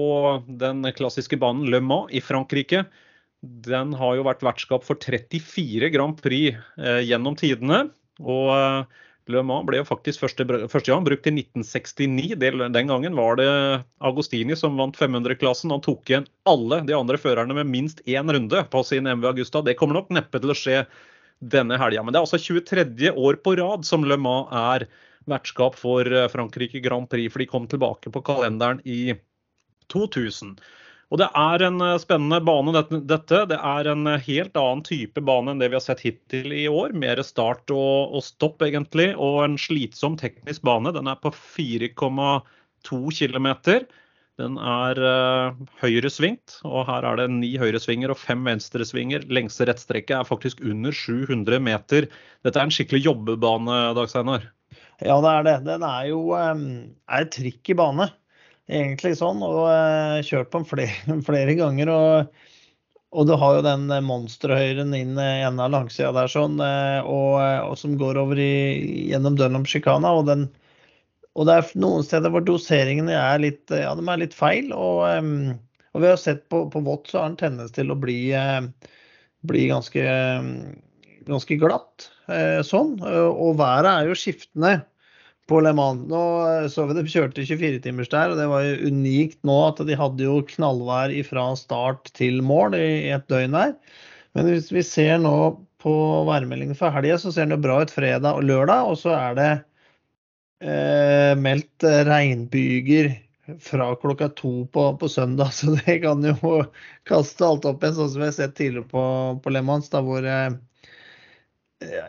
den klassiske banen Le Mans i Frankrike. Den har jo vært vertskap for 34 Grand Prix eh, gjennom tidene. Og Le Mans ble jo faktisk første, første gang brukt i 1969. Den gangen var det Agostini som vant 500-klassen. Han tok igjen alle de andre førerne med minst én runde på sin MV Augusta. Det kommer nok neppe til å skje denne helga. Men det er altså 23. år på rad som Le Mans er vertskap for eh, Frankrike Grand Prix, for de kom tilbake på kalenderen i 2000. Og Det er en eh, spennende bane, dette. Det er en eh, helt annen type bane enn det vi har sett hittil i år. Mer start og, og stopp, egentlig. Og en slitsom teknisk bane. Den er på 4,2 km. Den er uh, høyresvingt, og her er det ni høyresvinger og fem venstresvinger. Lengste rettstrekket er faktisk under 700 meter. Dette er en skikkelig jobbebane, Dag Steinar? Ja, det er det. Den er jo um, er trikk i bane, egentlig sånn. Og uh, kjørt på den flere, flere ganger. Og, og, du har jo den monsterhøyren inn i enden av langsida der sånn, og, og, som går over i, gjennom Dunham-sjikana. Og, og, det er noen steder hvor doseringene er litt, ja, de er litt feil. Og, um, og vi har sett på, på Vått så har den tendens til å bli, bli ganske, ganske glatt. Eh, sånn. Eh, og været er jo skiftende på Le Mans. Nå eh, så vi de kjørte 24-timers der, og det var jo unikt nå at de hadde jo knallvær fra start til mål i et døgn der. Men hvis vi ser nå på værmeldingen for helga, så ser den jo bra ut fredag og lørdag. Og så er det eh, meldt regnbyger fra klokka to på, på, søndag, så det kan jo kaste alt opp igjen, sånn som vi har sett tidligere på, på Le Mans, da hvor eh,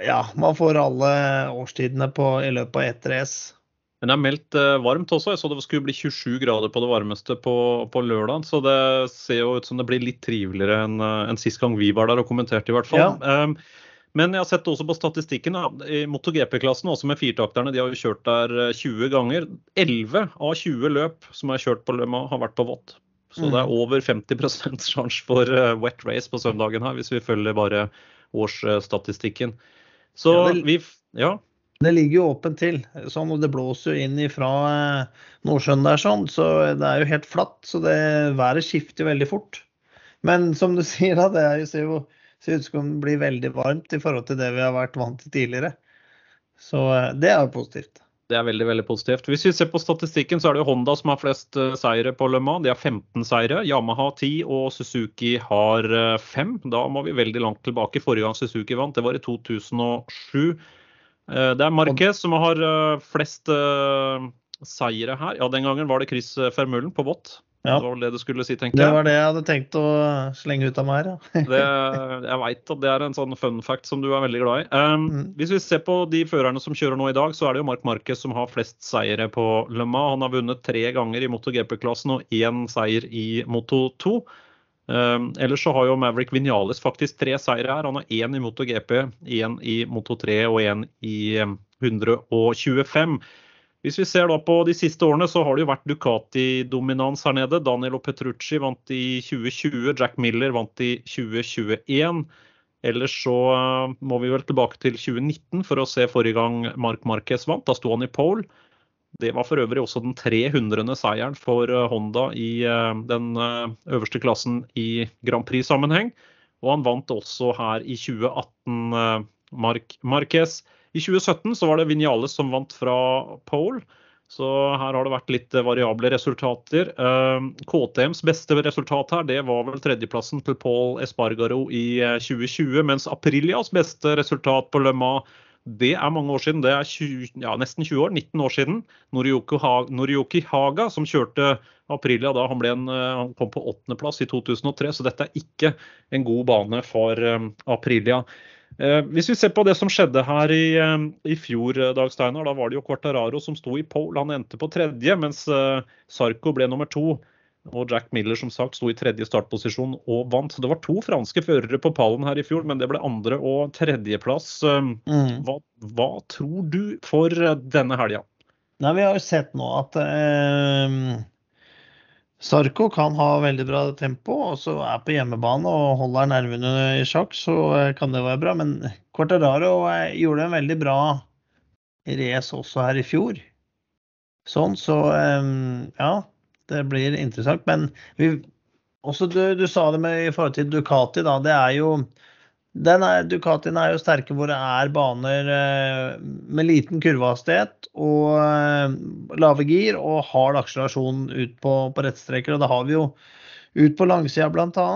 ja, man får alle årstidene på, i løpet av ett race. Men det er meldt eh, varmt også. Jeg så det skulle bli 27 grader på det varmeste på, på lørdag. Så det ser jo ut som det blir litt triveligere enn eh, en sist gang vi var der og kommenterte, i hvert fall. Ja. Um, men jeg har sett også på statistikken i MotoGP-klassen, også med firetakterne, De har jo kjørt der 20 eh, ganger. 11 av 20 løp som er kjørt på Le har vært på vått. Så mm. det er over 50 sjanse for wet race på søndagen her, hvis vi følger bare årsstatistikken. Så ja, det, vi Ja. Det ligger jo åpent til, sånn, og det blåser jo inn fra Nordsjøen der, sånn, så det er jo helt flatt. Så det, været skifter veldig fort. Men som du sier, da, det er jo, ser jo ser ut som det blir veldig varmt i forhold til det vi har vært vant til tidligere. Så det er jo positivt. Det er veldig veldig positivt. Hvis vi ser på statistikken, så er det Honda som har flest uh, seire på Le. De har 15 seire. Yamaha 10 og Suzuki har uh, 5. Da må vi veldig langt tilbake. Forrige gang Suzuki vant, det var i 2007. Uh, eh, det er Marquez som har eh, flest seire her. Ja, den gangen var det Chris Fermullen på vått. Ja. Det var vel det du skulle si, tenker jeg. Det var det jeg hadde tenkt å slenge ut av meg her, ja. det, jeg veit at det er en sånn fun fact som du er veldig glad i. Um, mm. Hvis vi ser på de førerne som kjører nå i dag, så er det jo Mark Marquez som har flest seire på Le Mans. Han har vunnet tre ganger i MotoGP-klassen og én seier i Moto 2. Um, ellers så har jo Maverick Vinales faktisk tre seire her. Han har én i MotoGP, én i Moto 3 og én i 125. Hvis vi ser da på de siste årene, så har det jo vært Ducati-dominans her nede. Danielo Petrucci vant i 2020, Jack Miller vant i 2021. Ellers så eh, må vi vel tilbake til 2019 for å se forrige gang Mark Marquez vant. Da sto han i pole. Det var for øvrig også den 300. seieren for eh, Honda i eh, den øverste klassen i Grand Prix-sammenheng. Og han vant også her i 2018, Mark Marquez. I 2017 så var det Vinales som vant fra pole. Så her har det vært litt variable resultater. Ehm, KTMs beste resultat her det var vel tredjeplassen til Paul Espargaro i 2020. Eh, mens Aprilias beste resultat på Mans det er mange år siden. Det er 20, ja, nesten 20 år, 19 år siden. Norioki Haga, som kjørte Aprilia da han, en, eh, han kom på åttendeplass i 2003. Så dette er ikke en god bane for Aprilia. Eh, hvis vi ser på det som skjedde her i, eh, i fjor, eh, Dag Steinar, da var det jo Quartararo som sto i pole. Han endte på tredje, mens Sarko ble nummer to. Og Jack Miller som sagt sto i tredje startposisjon og vant. Så det var to franske førere på pallen her i fjor, men det ble andre- og tredjeplass. Mm. Hva, hva, tror du for denne helga? Vi har jo sett nå at eh, Sarko kan ha veldig bra tempo, og så er på hjemmebane og holder nervene i sjakk, så eh, kan det være bra. Men Quartararo eh, gjorde en veldig bra race også her i fjor. Sånn, så eh, ja, det blir interessant. Men vi, også du, du sa det med i forhold til Ducati, da. Det er jo den er, Ducatien er jo sterke hvor det er baner eh, med liten kurvehastighet og eh, lave gir og hard akselerasjon ut på, på rettstreker. Og det har vi jo ut på langsida bl.a.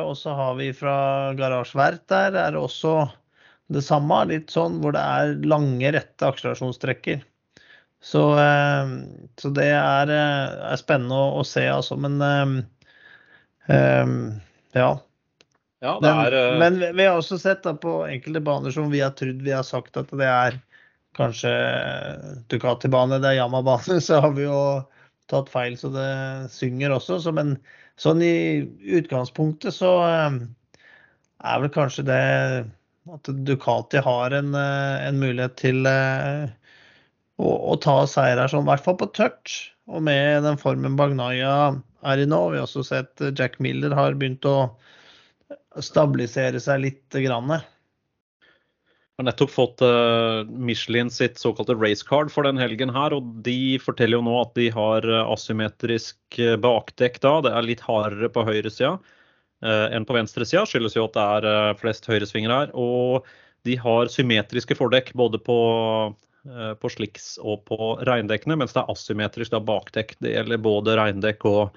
Og så har vi fra Garasjevert der er det også det samme. Litt sånn hvor det er lange, rette akselerasjonstrekker. Så, eh, så det er, er spennende å, å, se, altså. Men ja. Ja, er, men, uh... men, vi har også sett da, på enkelte baner som vi har trodd vi har sagt at det er kanskje Ducati-bane, det er Yama-bane, så har vi jo tatt feil så det synger også. Så, men sånn i utgangspunktet så uh, er vel kanskje det at Ducati har en, uh, en mulighet til å, å, ta seier her, sånn, i hvert fall på touch. Og med den formen Bagnaya er i nå. Vi har også sett Jack Miller har begynt å stabilisere seg litt. Grann. har nettopp fått uh, Michelin sitt såkalte racecard for den helgen her. og De forteller jo nå at de har eh, asymmetrisk eh, bakdekk da. Det er litt hardere på høyresida enn på venstresida. Skyldes jo at det er flest høyresvinger her. Og de har symmetriske fordekk både på, på slicks og på regndekkene, mens det er asymmetrisk da, bakdekk. Det gjelder både regndekk og,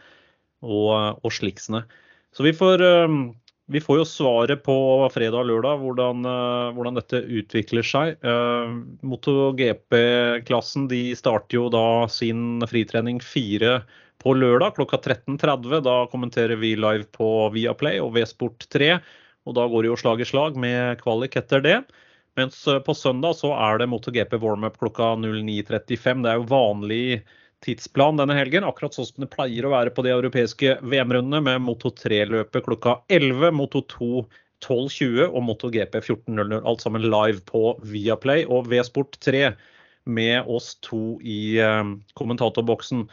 og, og slicksene. Så vi får vi får jo svaret på fredag og lørdag hvordan, eh, hvordan dette utvikler seg. Uh, MotoGP-klassen de starter jo da sin fritrening fire på lørdag klokka 13.30. Da kommenterer vi live på Viaplay og V-Sport 3. Og da går det jo slag i slag med kvalik etter det. Mens eh, på søndag så er det MotoGP warm-up klokka 09.35. Det er jo vanlig tidsplan denne helgen, akkurat sånn som det pleier å være på de europeiske VM-rundene, med Moto 3-løpet klokka 11, Moto 2 12.20 og MotoGP 14.00. Alt sammen live på Viaplay og V-Sport 3 med oss to i eh, kommentatorboksen.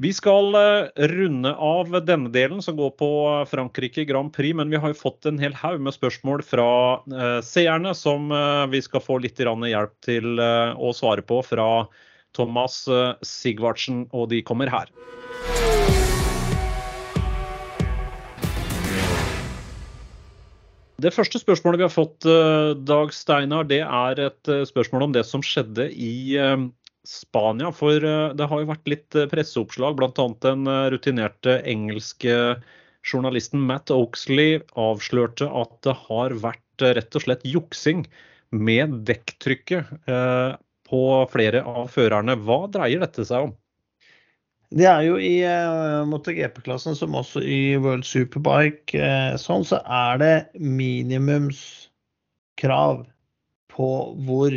Vi skal eh, runde av denne delen som går på Frankrike Grand Prix, men vi har jo fått en hel haug med spørsmål fra eh, seerne som eh, vi skal få litt hjelp til å svare på fra Thomas Sigvartsen, og de kommer her. Det første spørsmålet vi har fått, Dag Steinar, det er et spørsmål om det som skjedde i Spania. For eh, det har jo vært litt eh, presseoppslag, bl.a. den eh, rutinerte engelske journalisten Matt Oaksley avslørte at det har vært rett og slett juksing med dekktrykket på flere av førerne. Hva dreier dette seg om? Det er jo i uh, MotoGP-klassen som også i World Superbike uh, sånn, så er det minimumskrav på hvor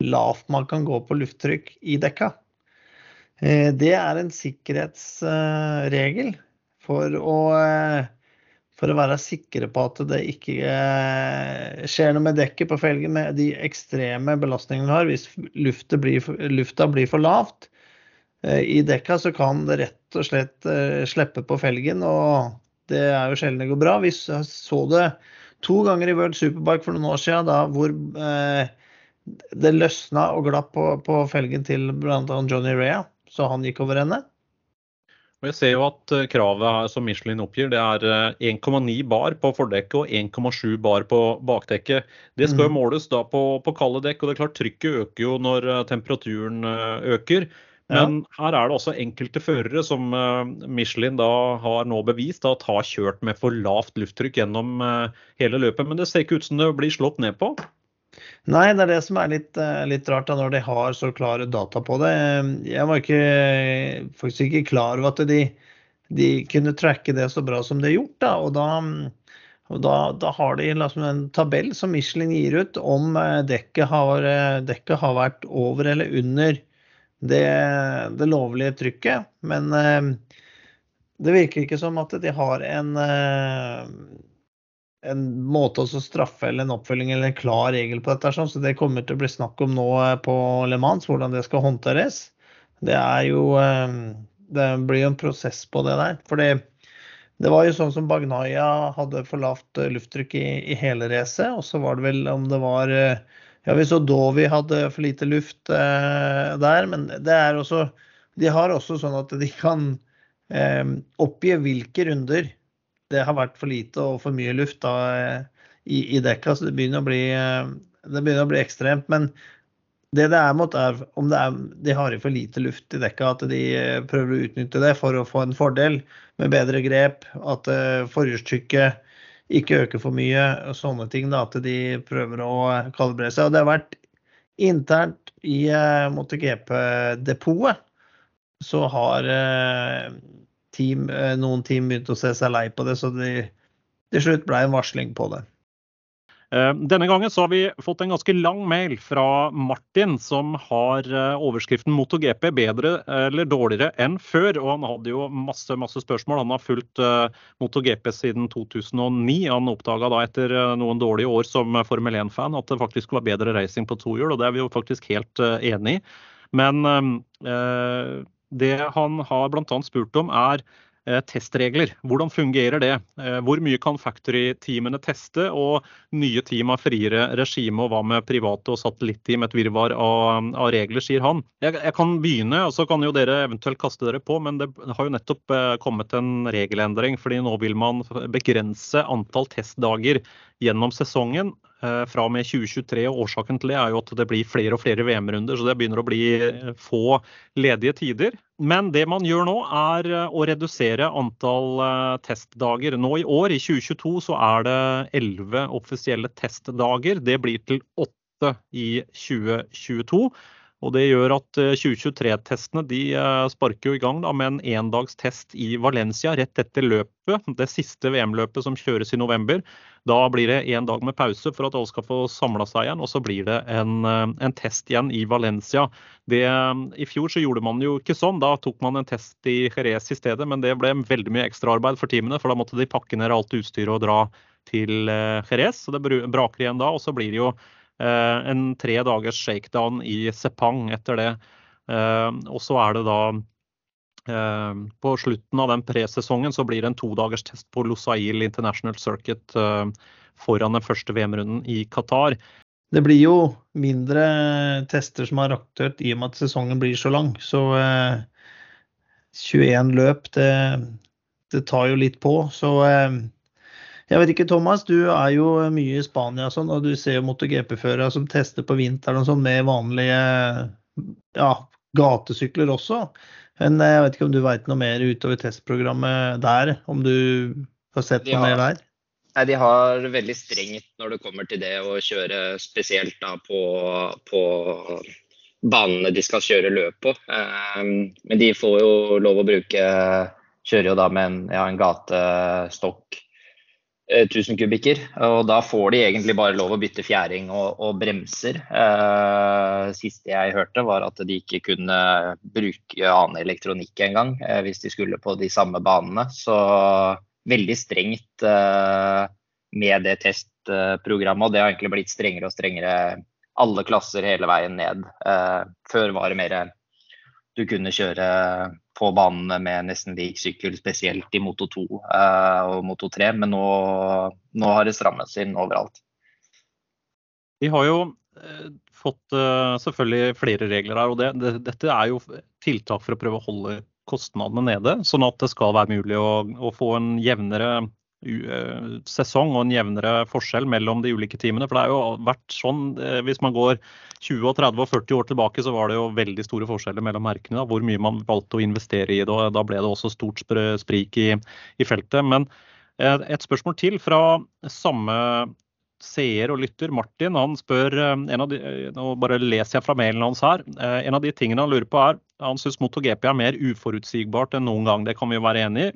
lavt man kan gå på lufttrykk i dekka. Uh, det er en sikkerhetsregel for å, for å være sikre på at det ikke eh, skjer noe med dekket på felgen med de ekstreme belastningene vi har. Hvis lufta blir, lufta blir for lavt i dekka, så kan det rett og slett slippe på felgen. og det er jo sjelden det går bra. Vi så det to ganger i World Superbike for noen år siden da, hvor eh, det løsna og glapp på, på felgen til bl.a. Johnny Rea, så han gikk over ende. Og jeg ser jo at kravet kravet som Michelin oppgir, det er 1,9 eh, bar på fordekket og 1,7 bar på bakdekket. Det skal jo mm. måles da på, på kalde dekk, og det er klart trykket øker jo når eh, temperaturen øker. Men ja. her er det også enkelte førere som Michelin da har nå bevist at har kjørt med for lavt lufttrykk gjennom hele løpet. Men det ser ikke ut som det blir slått ned på. Nei, det er det som er litt, eh, litt, rart da, når de har så klare data på det. Jeg var ikke, faktisk ikke klar over at de, de kunne tracke det så bra som de har gjort. Da. Og da, og da, da har de liksom en tabell som Michelin gir ut om eh, dekket har, eh, dekket har vært over eller under det, det lovlige trykket. Men det virker ikke som at de har en en måte å straffe eller en oppfølging eller en klar regel på dette. Så det kommer til å bli snakk om nå eh, på Le Mans, hvordan det skal håndteres. Det er jo eh, Det blir jo en prosess på det der. For det, det var jo sånn som Bagnaya hadde for lavt eh, lufttrykk i, i hele racet. Og så var det vel om det var Ja, vi så Dovi hadde for lite luft eh, der, men det er også De har også sånn at de kan eh, oppgi hvilke runder det har vært for lite og for mye luft da, i, i, dekka, så det begynner, bli, det begynner, å bli, ekstremt. Men det det er mot, er om er, de har for lite luft i dekka, at de prøver å utnytte det for å få en fordel med bedre grep. At uh, forhjulstrykket ikke øker for mye, og sånne ting. Da, at de prøver å kalibrere seg. Og det har vært internt i MotoGP-depotet så har team, eh, noen team begynte å se seg lei på det, så det til slutt ble en varsling på det. Eh, denne gangen så har vi fått en ganske lang mail fra Martin, som har eh, overskriften 'MotoGP bedre eller dårligere enn før'. og Han hadde jo masse masse spørsmål. Han har fulgt MotoGP siden 2009. Han oppdaga da etter noen dårlige år som Formel 1-fan at det faktisk var bedre racing på tohjul, og det er vi jo faktisk helt enig i. Men det han har bl.a. spurt om, er eh, testregler. Hvordan fungerer det? Eh, hvor mye kan factory-teamene teste? Og nye team har friere regime, og hva med private og satellitteam? Et virvar av, av, regler, sier han. Jeg, jeg, kan begynne, og så kan jo dere eventuelt kaste dere på. Men det har jo nettopp eh, kommet en regelendring, fordi nå vil man begrense antall testdager gjennom sesongen. Eh, fra og med 2023. og Årsaken til det er jo at det blir flere og flere VM-runder, så det begynner å bli eh, få ledige tider. Men det man gjør nå, er eh, å redusere antall testdager. Nå i år, i 2022, så er det 11 offisielle testdager. Det blir til 8 i 2022. Og Det gjør at 2023-testene de sparker jo i gang da, med en endagstest i Valencia rett etter løpet. Det siste VM-løpet som kjøres i november. Da blir det én dag med pause for at alle skal få samla seg igjen, og så blir det en, eh, en, test igjen i Valencia. Det, I fjor så gjorde man jo ikke sånn. Da tok man en test i Jerez i stedet, men det ble veldig mye ekstraarbeid for teamene, for da måtte de pakke ned alt utstyret og dra til eh, Jerez. Så det braker igjen da, og så blir det jo eh, en tre dagers shakedown i Sepang etter det. Og så er det da på slutten av den presesongen så blir det en todagers test på Losail International Circuit foran den første VM-runden i Qatar. Det blir jo mindre tester som er aktuelt i og med at sesongen blir så lang. Så eh, 21 løp, det, det, tar jo litt på. Så eh, jeg vet ikke, Thomas, du er jo mye i Spania sånn, og du ser jo MotoGP-førere som tester på vinteren og sånn med vanlige ja, gatesykler også. Men eh, jeg vet ikke om du veit noe mer utover testprogrammet der? Om du har sett noe mer der? Nei, De har veldig strengt når det kommer til det å kjøre spesielt da på, på banene de skal kjøre løp på. Ehm, men de får jo lov å bruke Kjører jo da med en, ja, en gatestokk 1000 eh, kubikker. Og da får de egentlig bare lov å bytte fjæring og, og bremser. Eh, siste jeg hørte var at de ikke kunne bruke annen elektronikk engang eh, hvis de skulle på de samme banene. Så veldig strengt eh, med det testprogrammet. Og det har egentlig blitt strengere og strengere alle klasser hele veien ned. Eh, før var det mer du kunne kjøre på banene med nesten lik sykkel, spesielt i Moto 2 eh, og Moto 3, men nå, nå har det strammet seg inn overalt. Vi har jo fått selvfølgelig flere regler her, og det, det, dette er jo tiltak for å prøve å holde kostnadene nede, sånn at det skal være mulig å, å få en jevnere sesong og en jevnere forskjell mellom de ulike teamene. For det har jo vært sånn, uh, hvis man går 20, og 30 og 40 år tilbake, så var det jo veldig store forskjeller mellom merkene. Da, hvor mye man valgte å investere i det. og Da ble det også stort sprik i, i feltet. Men uh, et spørsmål til fra samme seer og lytter, Martin, han spør en av de, Nå bare leser jeg fra mailen hans her. En av de tingene han lurer på er han syns MotoGP er mer uforutsigbart enn noen gang, det kan vi jo være enig i.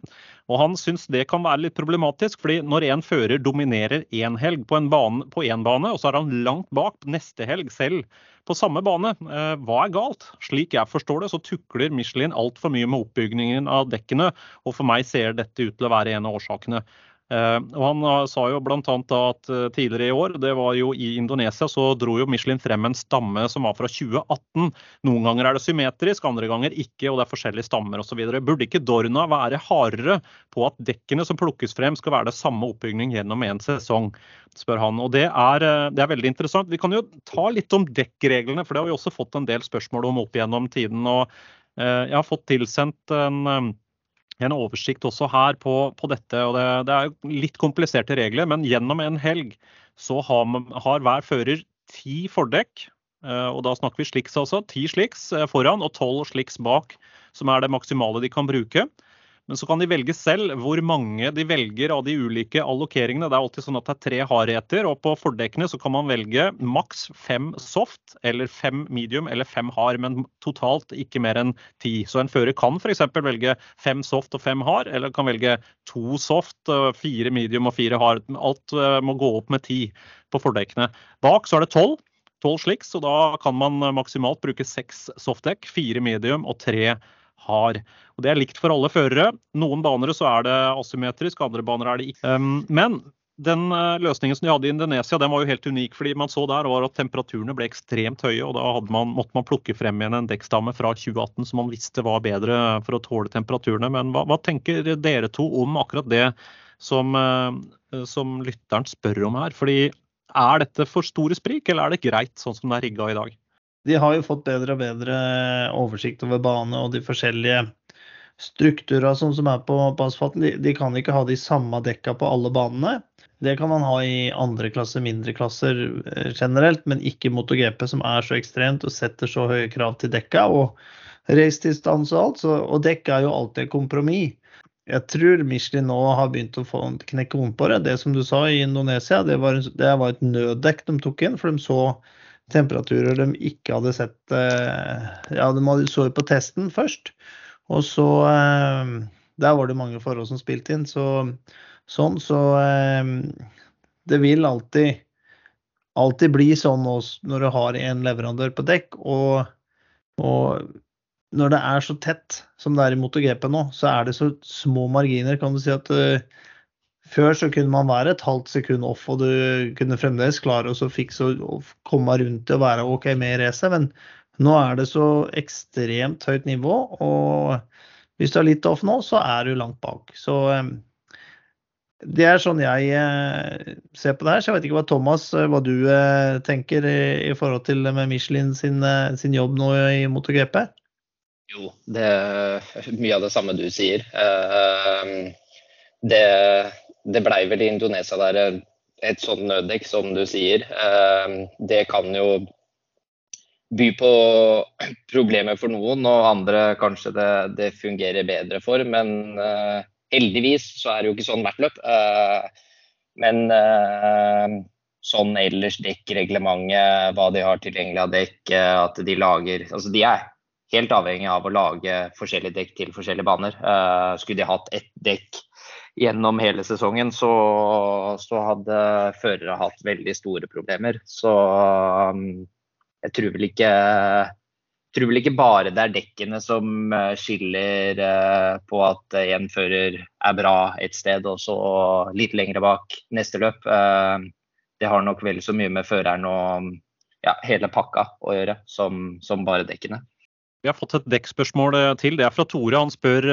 Og han syns det kan være litt problematisk, fordi når en fører dominerer én helg på en bane, én bane, og så er han langt bak neste helg selv på samme bane, eh, hva er galt? Slik jeg forstår det, så tukler Michelin altfor mye med oppbyggingen av dekkene, og for meg ser dette ut til å være en av årsakene. Uh, og Han uh, sa jo bl.a. at uh, tidligere i år, det var jo i Indonesia, så dro jo Michelin frem en stamme som var fra 2018. Noen ganger er det symmetrisk, andre ganger ikke, og det er forskjellige stammer osv. Burde ikke Dorna være hardere på at dekkene som plukkes frem skal være det samme oppbygning gjennom en sesong, spør han. Og det er, det er veldig interessant. Vi kan jo ta litt om dekkreglene, for det har vi også fått en del spørsmål om opp gjennom tiden. og Jeg har fått tilsendt en en oversikt også her på, på dette. og det, det, er litt kompliserte regler, men gjennom en helg så har, har hver fører ti fordekk. Eh, og da snakker vi sliks altså. Ti sliks eh, foran og tolv sliks bak, som er det maksimale de kan bruke. Men så kan de velge selv hvor mange de velger av de ulike allokeringene. Det er alltid sånn at det er tre hardheter, og på fordekkene så kan man velge maks fem soft, eller fem medium eller fem hard, men totalt ikke mer enn ti. Så en fører kan f.eks. velge fem soft og fem hard, eller kan velge to soft, fire medium og fire hard. Alt eh, må gå opp med ti på fordekkene. Bak så er det tolv. 12 sliks, og da kan man maksimalt bruke seks softdekk, fire medium og tre har. Og Det er likt for alle førere. Noen baner så er det asymmetrisk, andre baner er det ikke. Um, men den uh, løsningen som de hadde i Indonesia, den var jo helt unik. fordi man så der var at temperaturene ble ekstremt høye. og Da man, måtte man plukke frem igjen en dekkstamme fra 2018 som man visste var bedre for å tåle temperaturene. Men hva, hva tenker dere to om akkurat det som, uh, som lytteren spør om her? Fordi er dette for store sprik, eller er det greit sånn som det er rigga i dag? De har jo fått bedre og bedre oversikt over bane og de forskjellige strukturer som, som er på, på asfalten. De, de, kan ikke ha de samme dekka på alle banene. Det kan man ha i andre klasse, mindre klasser eh, generelt, men ikke MotoGP, som er så ekstremt og setter så høye krav til dekka og racedistanse og alt. Så, og dekka er jo alltid et kompromiss. Jeg tror Michelin nå har begynt å få knekke om på det. Det som du sa i Indonesia, det var, det var et nøddekk de tok inn, for de så temperaturer de ikke hadde sett eh, Ja, de så jo på testen først, og så eh, Der var det mange forhold som spilte inn. Så, sånn, så eh, det vil alltid alltid bli sånn når du har en leverandør på dekk. Og, og, når det er så tett som det er i MotoGP nå, så er det så små marginer. Kan du si at før så kunne man være et halvt sekund off, og du kunne fremdeles klare å fikse og komme rundt og være OK med i racet. Men nå er det så ekstremt høyt nivå, og Hvis du er litt off nå, så er du langt bak. Så det er sånn jeg ser på det her. Så jeg vet ikke hva Thomas, hva du tenker i, forhold til med Michelin sin, sin jobb nå i MotoGP? Jo, det er mye av det samme du sier. Det, det blei vel i Indonesia der et sånt nøddekk, som du sier. Det kan jo by på problemer for noen, og andre kanskje det, det fungerer bedre for. Men uh, heldigvis så er det jo ikke sånn hvert løp. Uh, men sånn ellers dekkreglementet, hva de har tilgjengelig av dekk, at de lager Altså de er helt avhengig av å lage forskjellige dekk til forskjellige baner. skulle de hatt ett dekk gjennom hele sesongen, så, så hadde førere hatt veldig store problemer. Så um, jeg tror vel ikke tror vel ikke bare det er dekkene som eh, skiller eh, på at en fører er bra et sted, og så litt lengre bak neste løp. Eh, det har nok vel så mye med føreren og ja, hele pakka å gjøre, som, som, bare dekkene. Vi har fått et dekkspørsmål til. Det er fra Tore. Han spør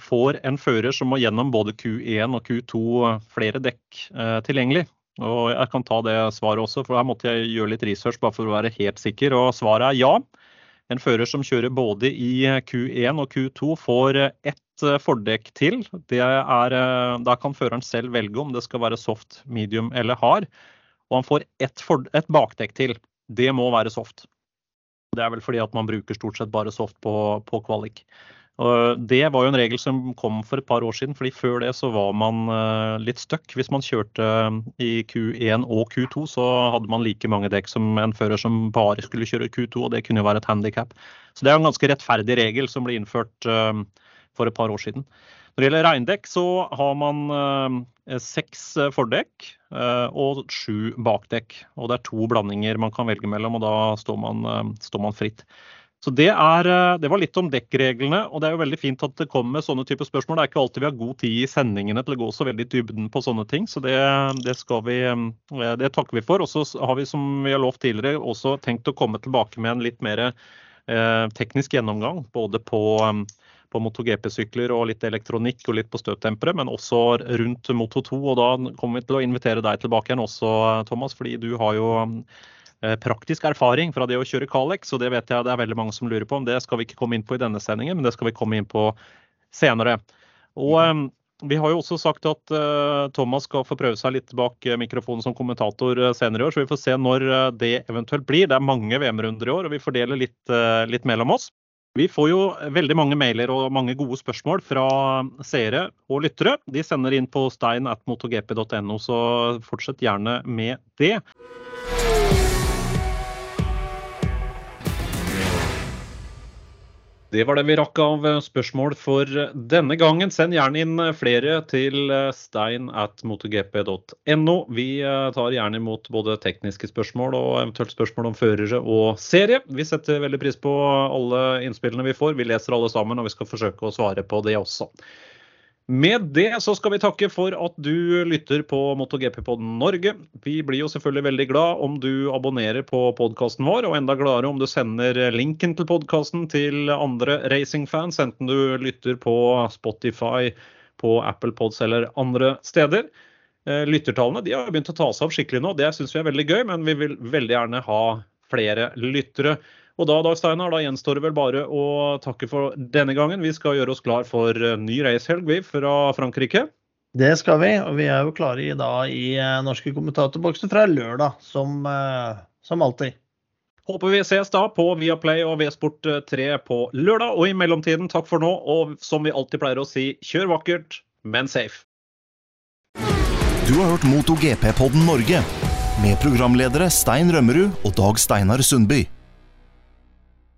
får en fører som må gjennom både Q1 og Q2 flere dekk tilgjengelig. Og jeg kan ta det svaret også, for her måtte jeg gjøre litt research bare for å være helt sikker. Og svaret er ja. En fører som kjører både i Q1 og Q2 får ett eh, fordekk til. Er, eh, da kan føreren selv velge om det skal være soft, medium eller hard. Og han får ett, for, bakdekk til. Det må være soft. Det er vel fordi at man bruker stort sett bare soft på, på kvalik. Og det var jo en regel som kom for et par år siden, fordi før det så var man eh, litt stuck. Hvis man kjørte eh, i Q1 og Q2, så hadde man like mange dekk som en fører som bare skulle kjøre Q2, og det kunne jo være et handikap. Så det er en ganske rettferdig regel som ble innført eh, for et par år siden. Når det gjelder regndekk, så har man seks fordekk og sju bakdekk. Og det er to blandinger man kan velge mellom, og da står man, står man fritt. Så det, er, eh, det, var litt om dekkreglene, og det er jo veldig fint at det kommer med sånne typer spørsmål. Det er ikke alltid vi har god tid i sendingene til å gå så veldig i dybden på sånne ting, så det, det, vi, eh, det takker vi for. Og så har vi, som vi har lovt tidligere, også tenkt å komme tilbake med en litt mer eh, teknisk gjennomgang. Både på, eh, på MotoGP-sykler og litt elektronikk og litt på støttempere, men også rundt Moto2. Og da kommer vi til å invitere deg tilbake igjen også, Thomas, fordi du har jo Eh, praktisk erfaring fra det å kjøre Kalex, og det vet jeg det er veldig mange som lurer på. om Det skal vi ikke komme inn på i denne sendingen, men det skal vi komme inn på senere. Og um, vi har jo også sagt at uh, Thomas skal få prøve seg litt bak mikrofonen som kommentator senere i år, så vi får se når det eventuelt blir. Det er mange VM-runder i år, og vi fordeler litt, litt mellom oss. Vi får jo veldig mange mailer og mange gode spørsmål fra seere og lyttere. De sender inn på stein.motogp.no, så fortsett gjerne med det. Det var det vi rakk av spørsmål for denne gangen. Send gjerne inn flere til stein at motorgp.no. Vi eh, tar gjerne imot både tekniske spørsmål og eventuelt spørsmål om førere og serie. Vi setter veldig pris på alle innspillene vi får. Vi leser alle sammen, og vi skal forsøke å svare på det også. Med det så skal vi takke for at du lytter på MotoGP-podden Norge. Vi blir jo selvfølgelig veldig glad om du abonnerer på podkasten vår, og enda gladere om du sender linken til podkasten til andre racingfans, enten du lytter på Spotify, på Apple Pods eller andre steder. Eh, lyttertallene de har begynt å ta seg opp skikkelig nå. Det syns vi er veldig gøy, men vi vil veldig gjerne ha flere lyttere. Og da, Dag Steinar, da gjenstår det vel bare å takke for denne gangen. Vi skal gjøre oss klar for ny racehelg, vi, fra Frankrike. Det skal vi, og vi er jo klare i, da, i eh, norske kommentatorboksen fra lørdag, som, eh, som alltid. Håper vi ses da på Viaplay og V-sport 3 på lørdag. Og i mellomtiden, takk for nå. Og som vi alltid pleier å si, kjør vakkert, men safe. Du har hørt MotoGP-podden Norge med programledere Stein Rømmerud og Dag Steinar Sundby.